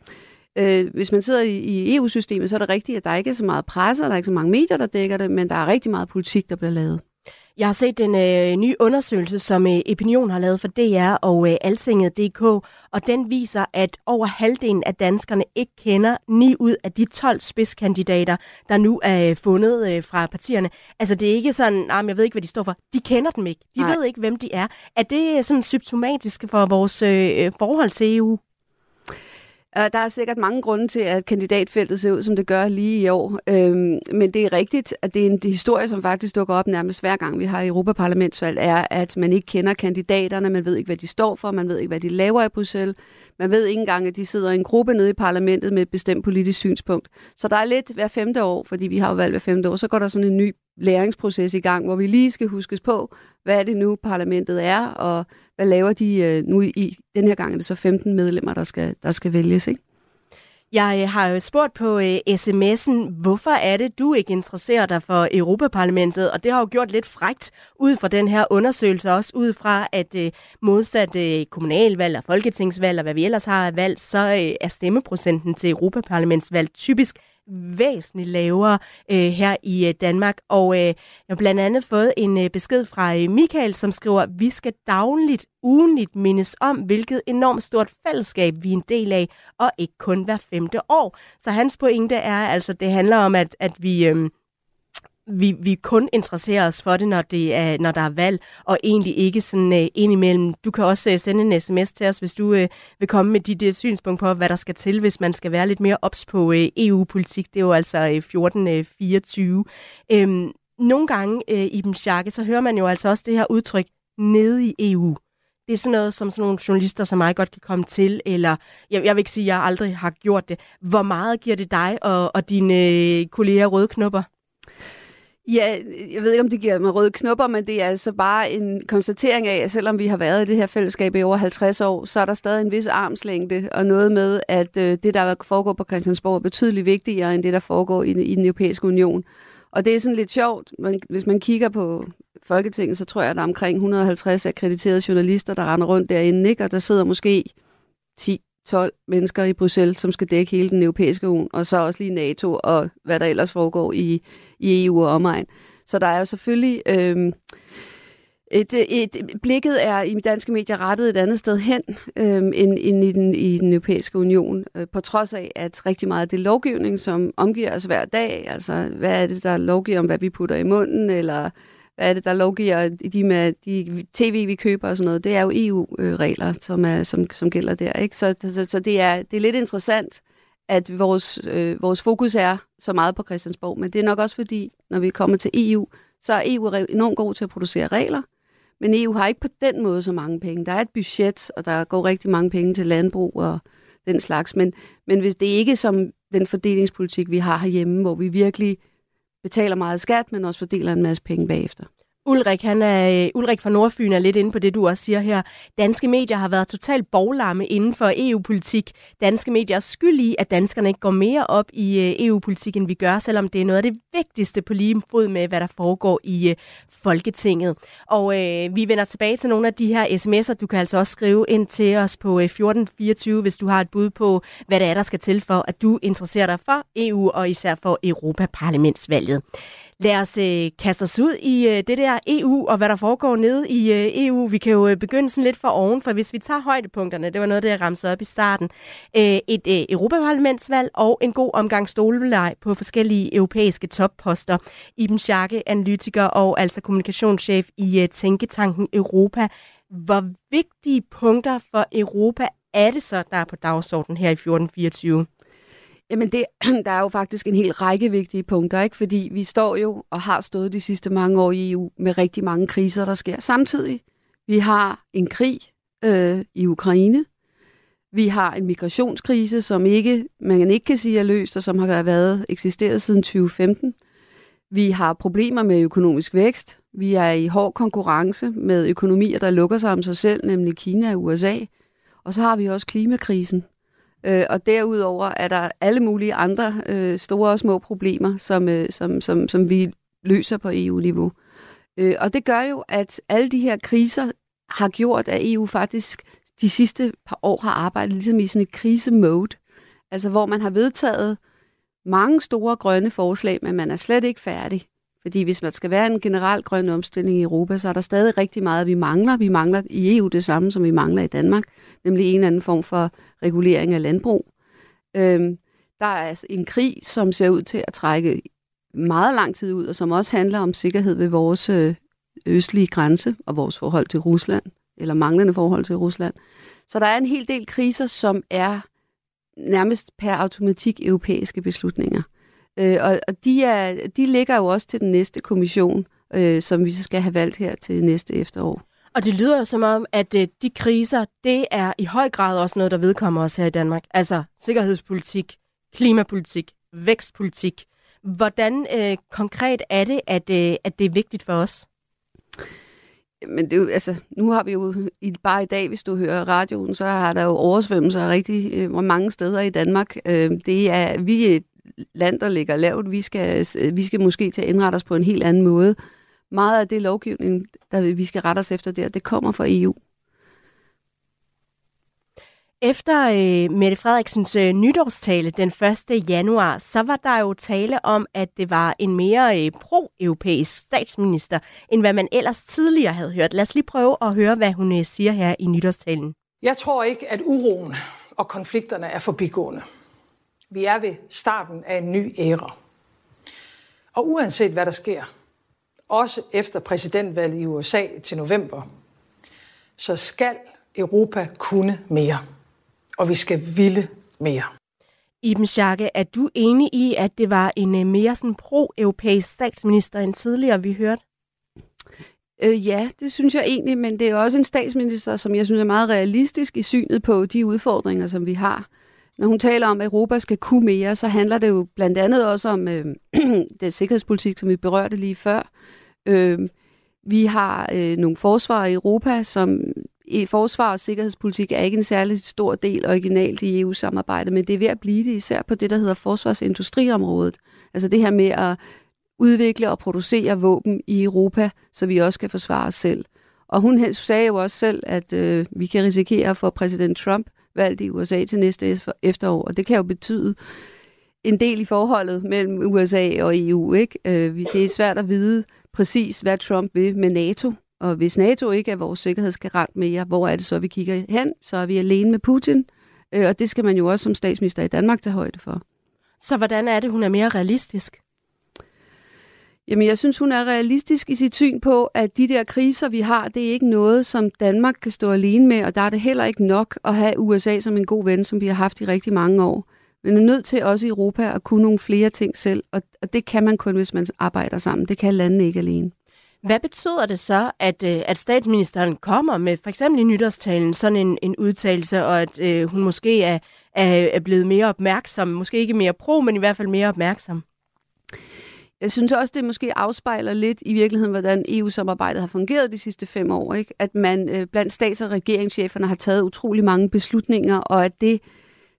øh hvis man sidder i, i EU-systemet, så er det rigtigt, at der ikke er så meget presse, og der er ikke så mange medier, der dækker det, men der er rigtig meget politik, der bliver lavet. Jeg har set en øh, ny undersøgelse, som øh, Opinion har lavet for DR og øh, Altinget.dk, og den viser, at over halvdelen af danskerne ikke kender ni ud af de 12 spidskandidater, der nu er øh, fundet øh, fra partierne. Altså det er ikke sådan, nah, jeg ved ikke, hvad de står for. De kender dem ikke. De Nej. ved ikke, hvem de er. Er det øh, sådan symptomatisk for vores øh, forhold til EU? Øh, der er sikkert mange grunde til, at kandidatfeltet ser ud, som det gør lige i år. Øhm, men det er rigtigt, at det er en historie, som faktisk dukker op nærmest hver gang, vi har Europaparlamentsvalg, er, at man ikke kender kandidaterne, man ved ikke, hvad de står for, man ved ikke, hvad de laver i Bruxelles, man ved ikke engang, at de sidder i en gruppe nede i parlamentet med et bestemt politisk synspunkt. Så der er lidt hver femte år, fordi vi har jo valgt hver femte år, så går der sådan en ny læringsproces i gang, hvor vi lige skal huskes på, hvad er det nu, parlamentet er, og hvad laver de øh, nu i, den her gang er det så 15 medlemmer, der skal, der skal vælges, ikke? Jeg øh, har jo spurgt på øh, sms'en, hvorfor er det, du ikke interesserer dig for Europaparlamentet? Og det har jo gjort lidt frægt ud fra den her undersøgelse, også ud fra, at øh, modsat øh, kommunalvalg og folketingsvalg og hvad vi ellers har valgt, så øh, er stemmeprocenten til Europaparlamentsvalg typisk væsentligt lavere øh, her i øh, Danmark. Og øh, jeg har blandt andet fået en øh, besked fra øh, Michael, som skriver, vi skal dagligt, ugenligt mindes om, hvilket enormt stort fællesskab vi er en del af, og ikke kun hver femte år. Så hans pointe er altså, det handler om, at, at vi... Øh, vi, vi kun interesserer os for det, når, det er, når der er valg, og egentlig ikke sådan uh, indimellem. Du kan også uh, sende en sms til os, hvis du uh, vil komme med dit uh, synspunkt på, hvad der skal til, hvis man skal være lidt mere ops på uh, EU-politik. Det er jo altså uh, 1424. Uh, øhm, nogle gange uh, i den Schakke, så hører man jo altså også det her udtryk, nede i EU. Det er sådan noget, som sådan nogle journalister som mig godt kan komme til, eller jeg, jeg vil ikke sige, at jeg aldrig har gjort det. Hvor meget giver det dig og, og dine øh, kolleger røde knopper? Ja, jeg ved ikke, om det giver mig røde knopper, men det er altså bare en konstatering af, at selvom vi har været i det her fællesskab i over 50 år, så er der stadig en vis armslængde, og noget med, at øh, det, der foregår på Christiansborg, er betydeligt vigtigere end det, der foregår i, i den europæiske union. Og det er sådan lidt sjovt, man, hvis man kigger på Folketinget, så tror jeg, at der er omkring 150 akkrediterede journalister, der render rundt derinde, ikke? og der sidder måske 12 mennesker i Bruxelles, som skal dække hele den europæiske union, og så også lige NATO og hvad der ellers foregår i, i EU og omegn. Så der er jo selvfølgelig... Øh, et, et, blikket er i danske medier rettet et andet sted hen øhm, end, end i, den, i den europæiske union, øh, på trods af, at rigtig meget af det lovgivning, som omgiver os hver dag, altså hvad er det, der lovgiver om, hvad vi putter i munden, eller hvad er det, der lovgiver de, med, de tv, vi køber og sådan noget, det er jo EU-regler, som, er, som, som gælder der. Ikke? Så, så, så det, er, det er lidt interessant, at vores, øh, vores fokus er så meget på Christiansborg, men det er nok også fordi, når vi kommer til EU, så er EU enormt god til at producere regler, men EU har ikke på den måde så mange penge. Der er et budget, og der går rigtig mange penge til landbrug og den slags, men, men hvis det er ikke som den fordelingspolitik, vi har herhjemme, hvor vi virkelig betaler meget skat, men også fordeler en masse penge bagefter. Ulrik, han er, øh, Ulrik fra Nordfyn er lidt inde på det, du også siger her. Danske medier har været totalt boglamme inden for EU-politik. Danske medier er skyld i, at danskerne ikke går mere op i øh, EU-politik, end vi gør, selvom det er noget af det vigtigste på lige fod med, hvad der foregår i øh, Folketinget. Og øh, vi vender tilbage til nogle af de her sms'er. Du kan altså også skrive ind til os på 1424, hvis du har et bud på, hvad det er, der skal til for, at du interesserer dig for EU og især for Europaparlamentsvalget. Lad os øh, kaste os ud i øh, det der EU og hvad der foregår nede i øh, EU. Vi kan jo øh, begynde sådan lidt fra oven, for hvis vi tager højdepunkterne, det var noget, der jeg ramte op i starten. Øh, et øh, Europaparlamentsvalg og en god omgang stoleleg på forskellige europæiske topposter. Iben Scharke, analytiker og altså kommunikationschef i øh, Tænketanken Europa. Hvor vigtige punkter for Europa er det så, der er på dagsordenen her i 1424? Jamen, det, der er jo faktisk en hel række vigtige punkter, ikke? fordi vi står jo og har stået de sidste mange år i EU med rigtig mange kriser, der sker samtidig. Vi har en krig øh, i Ukraine. Vi har en migrationskrise, som ikke, man ikke kan sige er løst, og som har været eksisteret siden 2015. Vi har problemer med økonomisk vækst. Vi er i hård konkurrence med økonomier, der lukker sig om sig selv, nemlig Kina og USA. Og så har vi også klimakrisen, Øh, og derudover er der alle mulige andre øh, store og små problemer, som, øh, som, som, som vi løser på EU-niveau. Øh, og det gør jo, at alle de her kriser har gjort, at EU faktisk de sidste par år har arbejdet ligesom i sådan et krisemode. Altså hvor man har vedtaget mange store grønne forslag, men man er slet ikke færdig. Fordi hvis man skal være en generel grøn omstilling i Europa, så er der stadig rigtig meget, vi mangler. Vi mangler i EU det samme, som vi mangler i Danmark, nemlig en eller anden form for regulering af landbrug. Øhm, der er altså en krig, som ser ud til at trække meget lang tid ud, og som også handler om sikkerhed ved vores øh, østlige grænse og vores forhold til Rusland, eller manglende forhold til Rusland. Så der er en hel del kriser, som er nærmest per automatik europæiske beslutninger. Øh, og og de, er, de ligger jo også til den næste kommission, øh, som vi så skal have valgt her til næste efterår. Og det lyder jo som om, at øh, de kriser, det er i høj grad også noget, der vedkommer os her i Danmark. Altså sikkerhedspolitik, klimapolitik, vækstpolitik. Hvordan øh, konkret er det, at, øh, at det er vigtigt for os? Men det er jo, altså, nu har vi jo bare i dag, hvis du hører radioen, så har der jo oversvømmelser rigtig øh, mange steder i Danmark. Øh, det er, vi er et land, der ligger lavt. Vi skal, øh, vi skal måske til at indrette os på en helt anden måde. Meget af det lovgivning, der vi skal rette os efter der, det kommer fra EU. Efter øh, Mette Frederiksens øh, nytårstale den 1. januar, så var der jo tale om, at det var en mere øh, pro-europæisk statsminister, end hvad man ellers tidligere havde hørt. Lad os lige prøve at høre, hvad hun øh, siger her i nytårstalen. Jeg tror ikke, at uroen og konflikterne er forbigående. Vi er ved starten af en ny æra. Og uanset hvad der sker, også efter præsidentvalget i USA til november, så skal Europa kunne mere. Og vi skal ville mere. Iben Schakke, er du enig i, at det var en øh, mere sådan pro-europæisk statsminister end tidligere, vi hørte? Øh, ja, det synes jeg egentlig, men det er også en statsminister, som jeg synes er meget realistisk i synet på de udfordringer, som vi har. Når hun taler om, at Europa skal kunne mere, så handler det jo blandt andet også om øh, det sikkerhedspolitik, som vi berørte lige før. Øh, vi har øh, nogle forsvar i Europa, som i forsvar og sikkerhedspolitik er ikke en særlig stor del originalt i EU-samarbejdet, men det er ved at blive det især på det, der hedder forsvarsindustriområdet. Altså det her med at udvikle og producere våben i Europa, så vi også kan forsvare os selv. Og hun sagde jo også selv, at øh, vi kan risikere at få præsident Trump valgt i USA til næste efterår, og det kan jo betyde en del i forholdet mellem USA og EU. Ikke? Øh, det er svært at vide præcis, hvad Trump vil med NATO, og hvis NATO ikke er vores sikkerhedsgarant mere, hvor er det så, vi kigger hen? Så er vi alene med Putin, øh, og det skal man jo også som statsminister i Danmark tage højde for. Så hvordan er det, hun er mere realistisk? Jamen, jeg synes, hun er realistisk i sit syn på, at de der kriser, vi har, det er ikke noget, som Danmark kan stå alene med, og der er det heller ikke nok at have USA som en god ven, som vi har haft i rigtig mange år. Men er nødt til også i Europa at kunne nogle flere ting selv, og det kan man kun, hvis man arbejder sammen. Det kan landene ikke alene. Hvad betyder det så, at, øh, at statsministeren kommer med for eksempel i nytårstalen sådan en, en udtalelse, og at øh, hun måske er, er, er blevet mere opmærksom, måske ikke mere pro, men i hvert fald mere opmærksom? Jeg synes også, det måske afspejler lidt i virkeligheden, hvordan EU-samarbejdet har fungeret de sidste fem år. Ikke? At man øh, blandt stats- og regeringscheferne har taget utrolig mange beslutninger, og at det,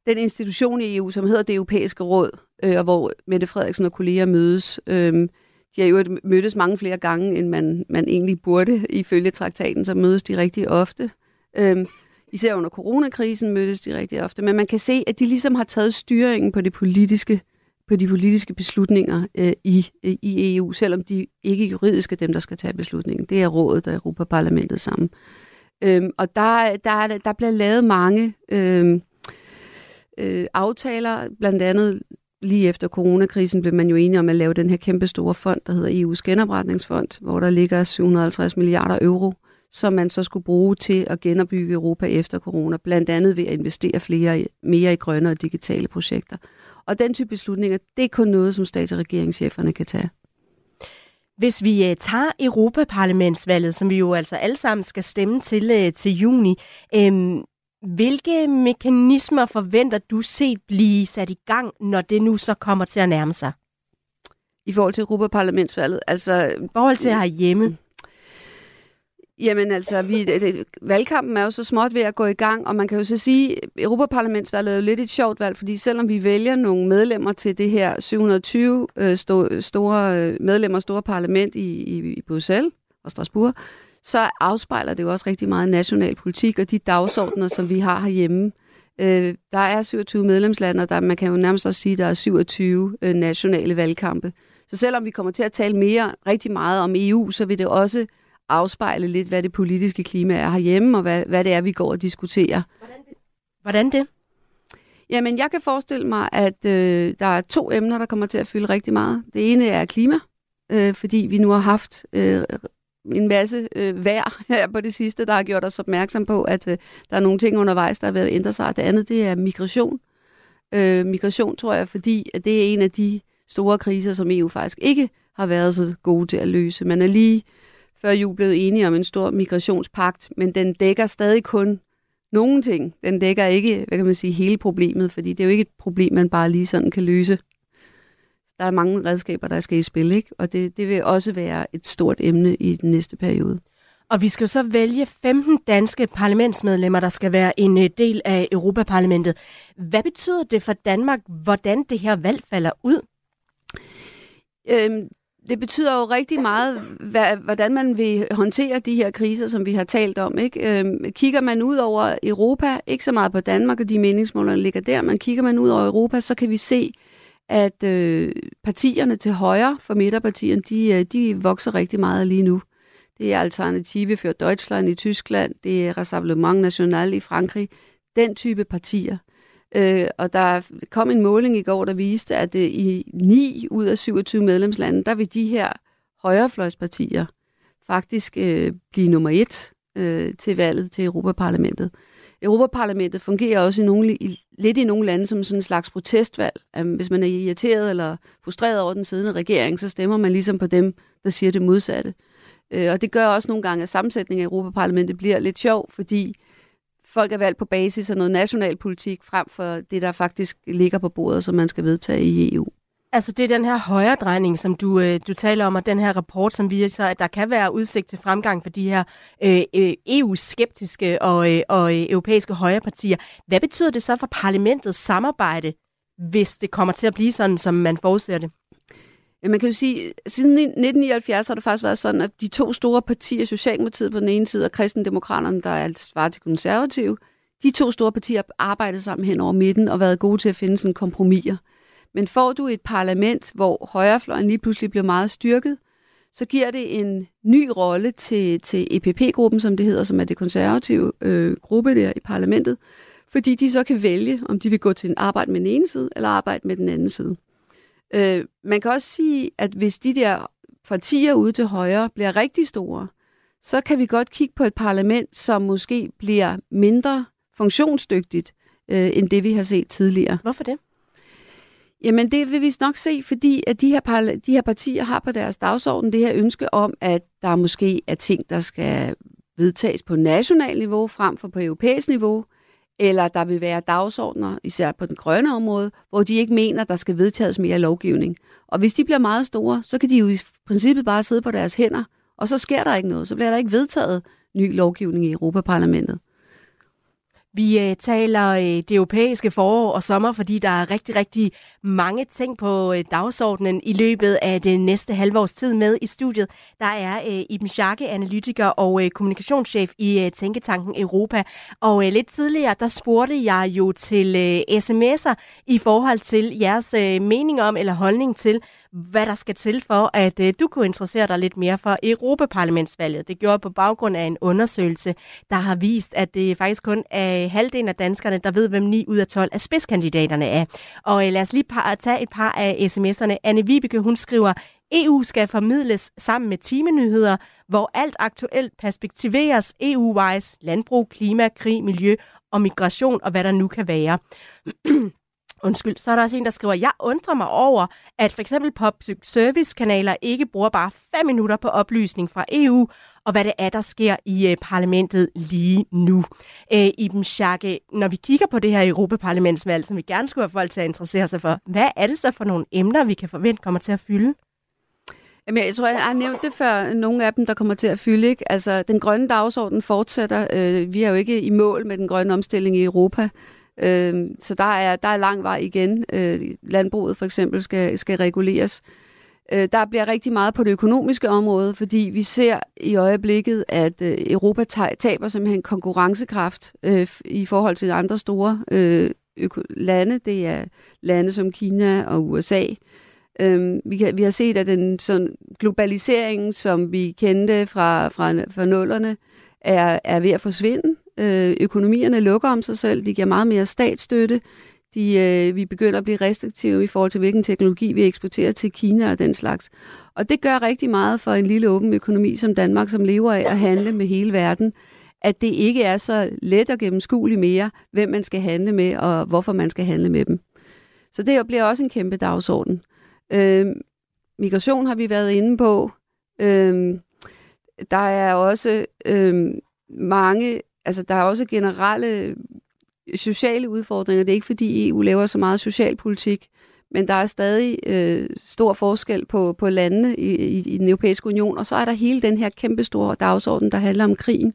den institution i EU, som hedder det europæiske råd, øh, og hvor Mette Frederiksen og kolleger mødes, øh, de har jo mødtes mange flere gange, end man, man egentlig burde ifølge traktaten, så mødes de rigtig ofte. Øh, især under coronakrisen mødtes de rigtig ofte, men man kan se, at de ligesom har taget styringen på det politiske på de politiske beslutninger øh, i, øh, i EU, selvom de ikke juridisk er dem, der skal tage beslutningen. Det er rådet og Europaparlamentet sammen. Øhm, og der, der, der bliver lavet mange øhm, øh, aftaler, blandt andet lige efter coronakrisen blev man jo enige om at lave den her kæmpe store fond, der hedder EU's genopretningsfond, hvor der ligger 750 milliarder euro, som man så skulle bruge til at genopbygge Europa efter corona, blandt andet ved at investere flere, mere i grønne og digitale projekter. Og den type beslutninger, det er kun noget, som stats- og regeringscheferne kan tage. Hvis vi uh, tager Europaparlamentsvalget, som vi jo altså alle sammen skal stemme til uh, til juni, um, hvilke mekanismer forventer du set blive sat i gang, når det nu så kommer til at nærme sig? I forhold til Europaparlamentsvalget? Altså, I forhold til herhjemme? Jamen altså, vi, det, valgkampen er jo så småt ved at gå i gang, og man kan jo så sige, at Europaparlamentsvalget er jo lidt et sjovt valg, fordi selvom vi vælger nogle medlemmer til det her 720 øh, sto, store øh, medlemmer store parlament i, i, i Bruxelles og Strasbourg, så afspejler det jo også rigtig meget national politik og de dagsordner, som vi har herhjemme. Øh, der er 27 medlemslande, og der, man kan jo nærmest også sige, at der er 27 øh, nationale valgkampe. Så selvom vi kommer til at tale mere rigtig meget om EU, så vil det også afspejle lidt, hvad det politiske klima er herhjemme, og hvad, hvad det er, vi går og diskuterer. Hvordan det? Hvordan det? Jamen, jeg kan forestille mig, at øh, der er to emner, der kommer til at fylde rigtig meget. Det ene er klima, øh, fordi vi nu har haft øh, en masse øh, vejr her på det sidste, der har gjort os opmærksom på, at øh, der er nogle ting undervejs, der er ved at ændre sig. Det andet, det er migration. Øh, migration, tror jeg, fordi at det er en af de store kriser, som EU faktisk ikke har været så gode til at løse. Man er lige før jul blevet enige om en stor migrationspagt, men den dækker stadig kun nogle ting. Den dækker ikke, hvad kan man sige, hele problemet, fordi det er jo ikke et problem, man bare lige sådan kan løse. Der er mange redskaber, der skal i spil, ikke? og det, det vil også være et stort emne i den næste periode. Og vi skal jo så vælge 15 danske parlamentsmedlemmer, der skal være en øh, del af Europaparlamentet. Hvad betyder det for Danmark, hvordan det her valg falder ud? Øhm, det betyder jo rigtig meget, hvad, hvordan man vil håndtere de her kriser, som vi har talt om. Ikke? Øhm, kigger man ud over Europa, ikke så meget på Danmark og de meningsmåler, der ligger der, men kigger man ud over Europa, så kan vi se, at øh, partierne til højre for midterpartierne, de, øh, de vokser rigtig meget lige nu. Det er Alternative for Deutschland i Tyskland, det er Rassemblement National i Frankrig, den type partier. Øh, og der kom en måling i går, der viste, at øh, i 9 ud af 27 medlemslande, der vil de her højrefløjspartier faktisk øh, blive nummer et øh, til valget til Europaparlamentet. Europaparlamentet fungerer også i nogle, i, lidt i nogle lande som sådan en slags protestvalg. Um, hvis man er irriteret eller frustreret over den siddende regering, så stemmer man ligesom på dem, der siger det modsatte. Uh, og det gør også nogle gange, at sammensætningen af Europaparlamentet bliver lidt sjov, fordi folk er valgt på basis af noget national politik, frem for det, der faktisk ligger på bordet, som man skal vedtage i EU. Altså det er den her højre drejning, som du, øh, du taler om, og den her rapport, som viser, at der kan være udsigt til fremgang for de her øh, øh EU-skeptiske og, øh, og øh, europæiske højrepartier. Hvad betyder det så for parlamentets samarbejde, hvis det kommer til at blive sådan, som man forudser det? Ja, man kan jo sige, at siden 1979 har det faktisk været sådan, at de to store partier, Socialdemokratiet på den ene side og Kristendemokraterne, der er svaret til konservative, de to store partier har arbejdet sammen hen over midten og været gode til at finde sådan kompromiser. Men får du et parlament, hvor højrefløjen lige pludselig bliver meget styrket, så giver det en ny rolle til, til EPP-gruppen, som det hedder, som er det konservative øh, gruppe der i parlamentet, fordi de så kan vælge, om de vil gå til en arbejde med den ene side, eller arbejde med den anden side. Øh, man kan også sige, at hvis de der partier ude til højre bliver rigtig store, så kan vi godt kigge på et parlament, som måske bliver mindre funktionsdygtigt, øh, end det vi har set tidligere. Hvorfor det? Jamen det vil vi nok se, fordi at de her, de her partier har på deres dagsorden det her ønske om, at der måske er ting, der skal vedtages på national niveau frem for på europæisk niveau, eller der vil være dagsordner, især på den grønne område, hvor de ikke mener, der skal vedtages mere lovgivning. Og hvis de bliver meget store, så kan de jo i princippet bare sidde på deres hænder, og så sker der ikke noget. Så bliver der ikke vedtaget ny lovgivning i Europaparlamentet. Vi øh, taler øh, det europæiske forår og sommer, fordi der er rigtig, rigtig mange ting på øh, dagsordenen i løbet af det næste halvårs tid med i studiet. Der er øh, Iben Scharke, analytiker og øh, kommunikationschef i øh, Tænketanken Europa. Og øh, lidt tidligere, der spurgte jeg jo til øh, sms'er i forhold til jeres øh, mening om eller holdning til, hvad der skal til for, at øh, du kunne interessere dig lidt mere for Europaparlamentsvalget. Det gjorde på baggrund af en undersøgelse, der har vist, at det faktisk kun er halvdelen af danskerne, der ved, hvem 9 ud af 12 af spidskandidaterne er. Og øh, lad os lige par, tage et par af sms'erne. Anne Vibeke, hun skriver, EU skal formidles sammen med timenyheder, hvor alt aktuelt perspektiveres EU-wise, landbrug, klima, krig, miljø og migration og hvad der nu kan være. Undskyld, så er der også en, der skriver, jeg undrer mig over, at for eksempel public service kanaler ikke bruger bare 5 minutter på oplysning fra EU, og hvad det er, der sker i øh, parlamentet lige nu. Øh, Iben Schacke, når vi kigger på det her Europaparlamentsvalg, som vi gerne skulle have folk til at interessere sig for, hvad er det så for nogle emner, vi kan forvente kommer til at fylde? Jamen, jeg tror, jeg har nævnt det før, nogle af dem, der kommer til at fylde. Ikke? Altså, den grønne dagsorden fortsætter. Øh, vi er jo ikke i mål med den grønne omstilling i Europa. Øh, så der er, der er lang vej igen. Øh, landbruget for eksempel skal, skal reguleres. Øh, der bliver rigtig meget på det økonomiske område, fordi vi ser i øjeblikket, at øh, Europa taber simpelthen konkurrencekraft øh, i forhold til andre store øh, lande. Det er lande som Kina og USA. Øhm, vi, kan, vi har set, at den sådan, globalisering, som vi kendte fra, fra, fra nullerne, er, er ved at forsvinde. Øh, økonomierne lukker om sig selv, de giver meget mere statsstøtte, de, øh, vi begynder at blive restriktive i forhold til, hvilken teknologi vi eksporterer til Kina og den slags. Og det gør rigtig meget for en lille åben økonomi som Danmark, som lever af at handle med hele verden, at det ikke er så let og gennemskueligt mere, hvem man skal handle med og hvorfor man skal handle med dem. Så det bliver også en kæmpe dagsorden. Øh, migration har vi været inde på. Øh, der er også øh, mange altså, der er også generelle øh, sociale udfordringer. Det er ikke, fordi EU laver så meget socialpolitik, men der er stadig øh, stor forskel på, på landene i, i, i den europæiske union. Og så er der hele den her kæmpestore dagsorden, der handler om krigen.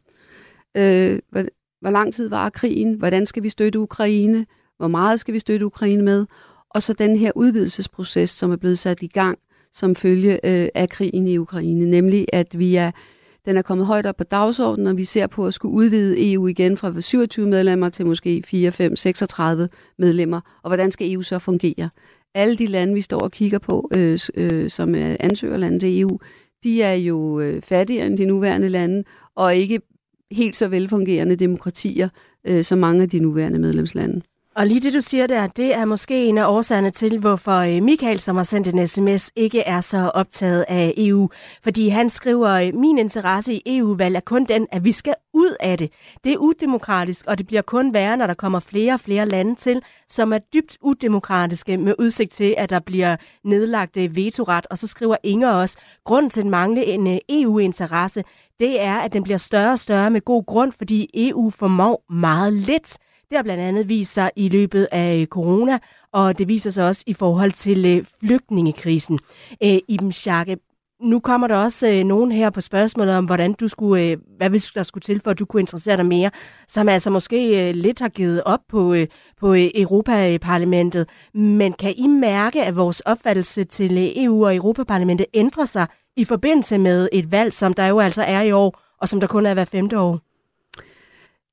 Øh, hvor, hvor lang tid var krigen? Hvordan skal vi støtte Ukraine? Hvor meget skal vi støtte Ukraine med? Og så den her udvidelsesproces, som er blevet sat i gang som følge øh, af krigen i Ukraine, nemlig at vi er den er kommet højt op på dagsordenen, og vi ser på at skulle udvide EU igen fra 27 medlemmer til måske 4, 5, 36 medlemmer. Og hvordan skal EU så fungere? Alle de lande, vi står og kigger på, øh, øh, som er ansøgerlande til EU, de er jo øh, fattigere end de nuværende lande, og ikke helt så velfungerende demokratier, øh, som mange af de nuværende medlemslande. Og lige det, du siger der, det er måske en af årsagerne til, hvorfor øh, Michael, som har sendt en sms, ikke er så optaget af EU. Fordi han skriver, øh, min interesse i EU-valg er kun den, at vi skal ud af det. Det er udemokratisk, og det bliver kun værre, når der kommer flere og flere lande til, som er dybt udemokratiske med udsigt til, at der bliver nedlagt øh, vetoret. Og så skriver Inger også, grund til den manglende EU-interesse, det er, at den bliver større og større med god grund, fordi EU formår meget lidt. Det har blandt andet vist sig i løbet af øh, corona, og det viser sig også i forhold til øh, flygtningekrisen. Øh, Iben Schakke, nu kommer der også øh, nogen her på spørgsmålet om, hvordan du skulle, øh, hvad vil der skulle til, for at du kunne interessere dig mere, som altså måske øh, lidt har givet op på, øh, på øh, Europaparlamentet. Men kan I mærke, at vores opfattelse til øh, EU og Europaparlamentet ændrer sig i forbindelse med et valg, som der jo altså er i år, og som der kun er hver femte år?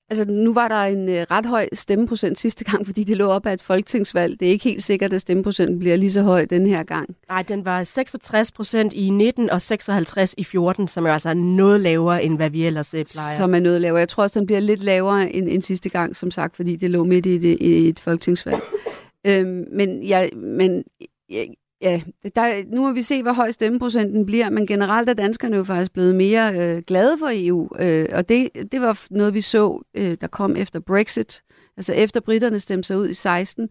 Altså, nu var der en øh, ret høj stemmeprocent sidste gang, fordi det lå op af et folketingsvalg. Det er ikke helt sikkert, at stemmeprocenten bliver lige så høj den her gang. Nej, den var 66 procent i 19 og 56 i 14, som er altså noget lavere, end hvad vi ellers øh, plejer. Som er noget lavere. Jeg tror også, den bliver lidt lavere end, end sidste gang, som sagt, fordi det lå midt i, det, i et folketingsvalg. øhm, men jeg, men jeg, Ja, der, nu må vi se, hvor høj stemmeprocenten bliver, men generelt er danskerne jo faktisk blevet mere øh, glade for EU, øh, og det, det var noget, vi så, øh, der kom efter Brexit, altså efter britterne stemte sig ud i 16.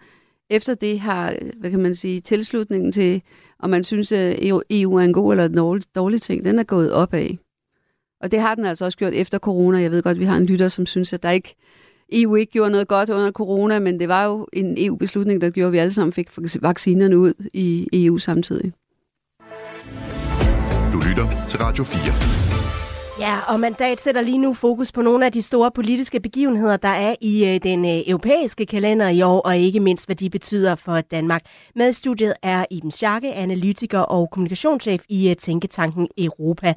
Efter det har, hvad kan man sige, tilslutningen til, om man synes, at EU er en god eller en dårlig, dårlig ting, den er gået opad. Og det har den altså også gjort efter corona. Jeg ved godt, at vi har en lytter, som synes, at der ikke EU ikke gjorde noget godt under corona, men det var jo en EU-beslutning, der gjorde, at vi alle sammen fik vaccinerne ud i EU samtidig. Du lytter til Radio 4. Ja, og mandat sætter lige nu fokus på nogle af de store politiske begivenheder, der er i øh, den øh, europæiske kalender i år, og ikke mindst, hvad de betyder for Danmark. Med studiet er Iben Scharke, analytiker og kommunikationschef i øh, Tænketanken Europa.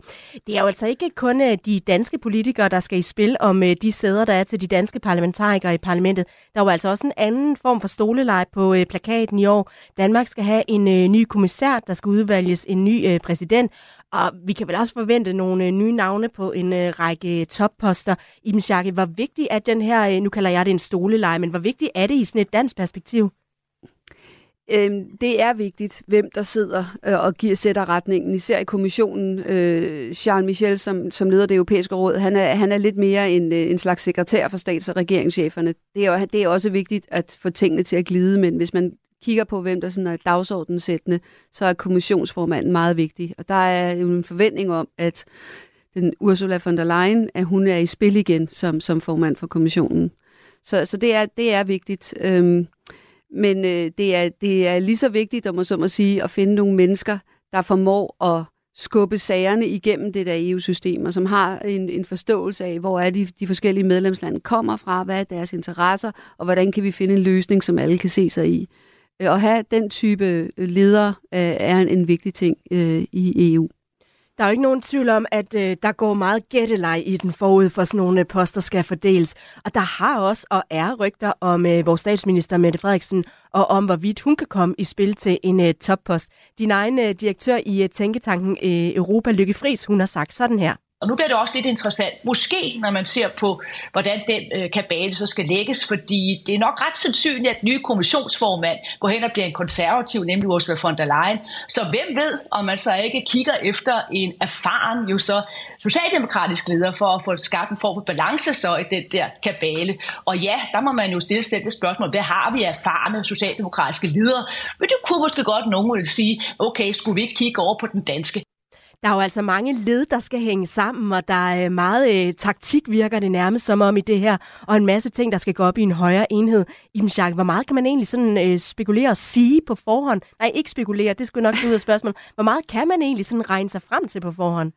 Det er jo altså ikke kun øh, de danske politikere, der skal i spil om øh, de sæder, der er til de danske parlamentarikere i parlamentet. Der er jo altså også en anden form for stoleleje på øh, plakaten i år. Danmark skal have en ny kommissær, der skal udvælges en ny præsident, og vi kan vel også forvente nogle øh, nye navne på en øh, række topposter. Iben Schakke, hvor vigtig er den her, øh, nu kalder jeg det en stoleleje, men hvor vigtig er det i sådan et dansk perspektiv? Øhm, det er vigtigt, hvem der sidder øh, og giver, sætter retningen. Især i kommissionen, øh, Charles Michel, som, som leder det europæiske råd, han er, han er lidt mere en, en slags sekretær for stats- og regeringscheferne. Det er, det er også vigtigt at få tingene til at glide, men hvis man kigger på, hvem der sådan er dagsordensættende, så er kommissionsformanden meget vigtig. Og der er jo en forventning om, at den Ursula von der Leyen, at hun er i spil igen som, som formand for kommissionen. Så, så det, er, det er vigtigt. Øhm, men øh, det, er, det er lige så vigtigt, om man så må sige, at finde nogle mennesker, der formår at skubbe sagerne igennem det der EU-system, og som har en, en forståelse af, hvor er de, de forskellige medlemslande kommer fra, hvad er deres interesser, og hvordan kan vi finde en løsning, som alle kan se sig i. Øh, at have den type øh, leder øh, er en, en vigtig ting i EU. Der er jo ikke nogen tvivl om, at øh, der går meget gætteleg i den forud for sådan nogle poster skal fordeles. Og der har også og er rygter om øh, vores statsminister Mette Frederiksen, og om hvorvidt hun kan komme i spil til en øh, toppost. Din egen øh, direktør i øh, Tænketanken øh, Europa, Lykke Friis, hun har sagt sådan her. Og nu bliver det også lidt interessant, måske når man ser på, hvordan den øh, kabale så skal lægges, fordi det er nok ret sandsynligt, at den nye kommissionsformand går hen og bliver en konservativ, nemlig Ursula von der Leyen. Så hvem ved, om man så ikke kigger efter en erfaren, jo så socialdemokratisk leder for at få skabt en form for balance så i den der kabale. Og ja, der må man jo stille sig det spørgsmål, hvad har vi erfarne socialdemokratiske ledere? Men det kunne måske godt nogen vil sige, okay, skulle vi ikke kigge over på den danske? Der er jo altså mange led, der skal hænge sammen, og der er øh, meget øh, taktik, virker det nærmest som om i det her, og en masse ting, der skal gå op i en højere enhed. Iben Schack, hvor meget kan man egentlig sådan øh, spekulere og sige på forhånd? Nej, ikke spekulere, det skulle nok ud af spørgsmålet. Hvor meget kan man egentlig sådan regne sig frem til på forhånd?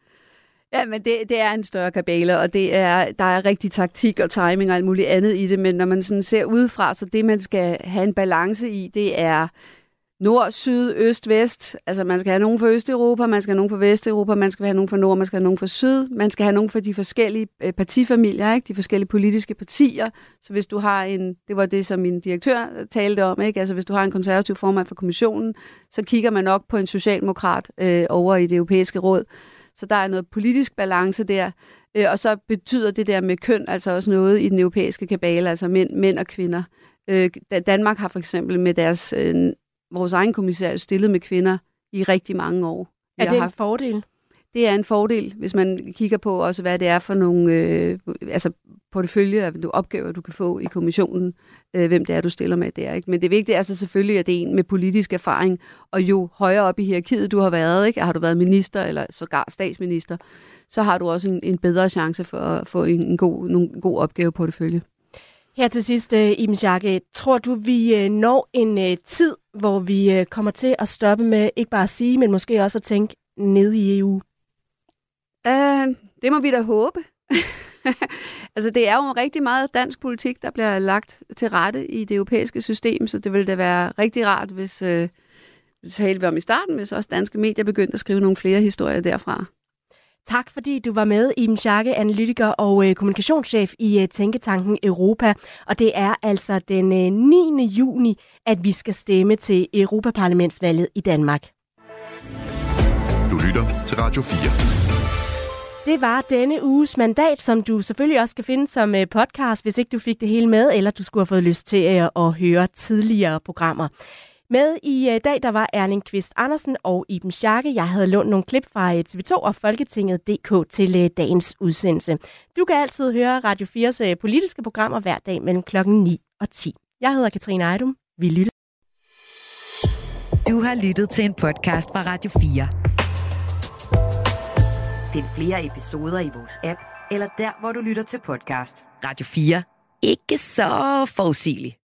Ja, men det, det er en større kabale, og det er, der er rigtig taktik og timing og alt muligt andet i det, men når man sådan ser udefra, så det man skal have en balance i, det er nord, syd, øst, vest. Altså man skal have nogen for Østeuropa, man skal have nogen for Vesteuropa, man skal have nogen for nord, man skal have nogen for syd, man skal have nogen for de forskellige øh, partifamilier, ikke? de forskellige politiske partier. Så hvis du har en, det var det, som min direktør øh, talte om, ikke? altså hvis du har en konservativ formand for kommissionen, så kigger man nok på en socialdemokrat øh, over i det europæiske råd. Så der er noget politisk balance der. Øh, og så betyder det der med køn altså også noget i den europæiske kabale, altså mænd, mænd og kvinder. Øh, Danmark har for eksempel med deres, øh, vores egen kommissær stillet med kvinder i rigtig mange år. Vi er det en haft, fordel? Det er en fordel, hvis man kigger på også, hvad det er for nogle øh, altså portefølje af opgaver, du kan få i kommissionen, øh, hvem det er, du stiller med der. Ikke? Men det vigtige er så selvfølgelig, at det er en med politisk erfaring, og jo højere op i hierarkiet du har været, ikke? har du været minister eller sågar statsminister, så har du også en, en bedre chance for at få en, en, god, en god opgave portefølje. Her til sidst, øh, Iben Schakke, tror du, vi øh, når en øh, tid, hvor vi kommer til at stoppe med ikke bare at sige, men måske også at tænke ned i EU? Uh, det må vi da håbe. altså, det er jo rigtig meget dansk politik, der bliver lagt til rette i det europæiske system, så det ville da være rigtig rart, hvis, uh, det talte vi om i starten, hvis også danske medier begyndte at skrive nogle flere historier derfra. Tak fordi du var med, Iben Schakke, analytiker og øh, kommunikationschef i øh, Tænketanken Europa. Og det er altså den øh, 9. juni, at vi skal stemme til Europaparlamentsvalget i Danmark. Du lytter til Radio 4. Det var denne uges mandat, som du selvfølgelig også skal finde som øh, podcast, hvis ikke du fik det hele med, eller du skulle have fået lyst til øh, at høre tidligere programmer. Med i øh, dag, der var Erling Kvist Andersen og Iben Schakke. Jeg havde lånt nogle klip fra øh, TV2 og Folketinget.dk til øh, dagens udsendelse. Du kan altid høre Radio 4's politiske programmer hver dag mellem klokken 9 og 10. Jeg hedder Katrine Ejdum. Vi lytter. Du har lyttet til en podcast fra Radio 4. Find flere episoder i vores app, eller der, hvor du lytter til podcast. Radio 4. Ikke så forudsigeligt.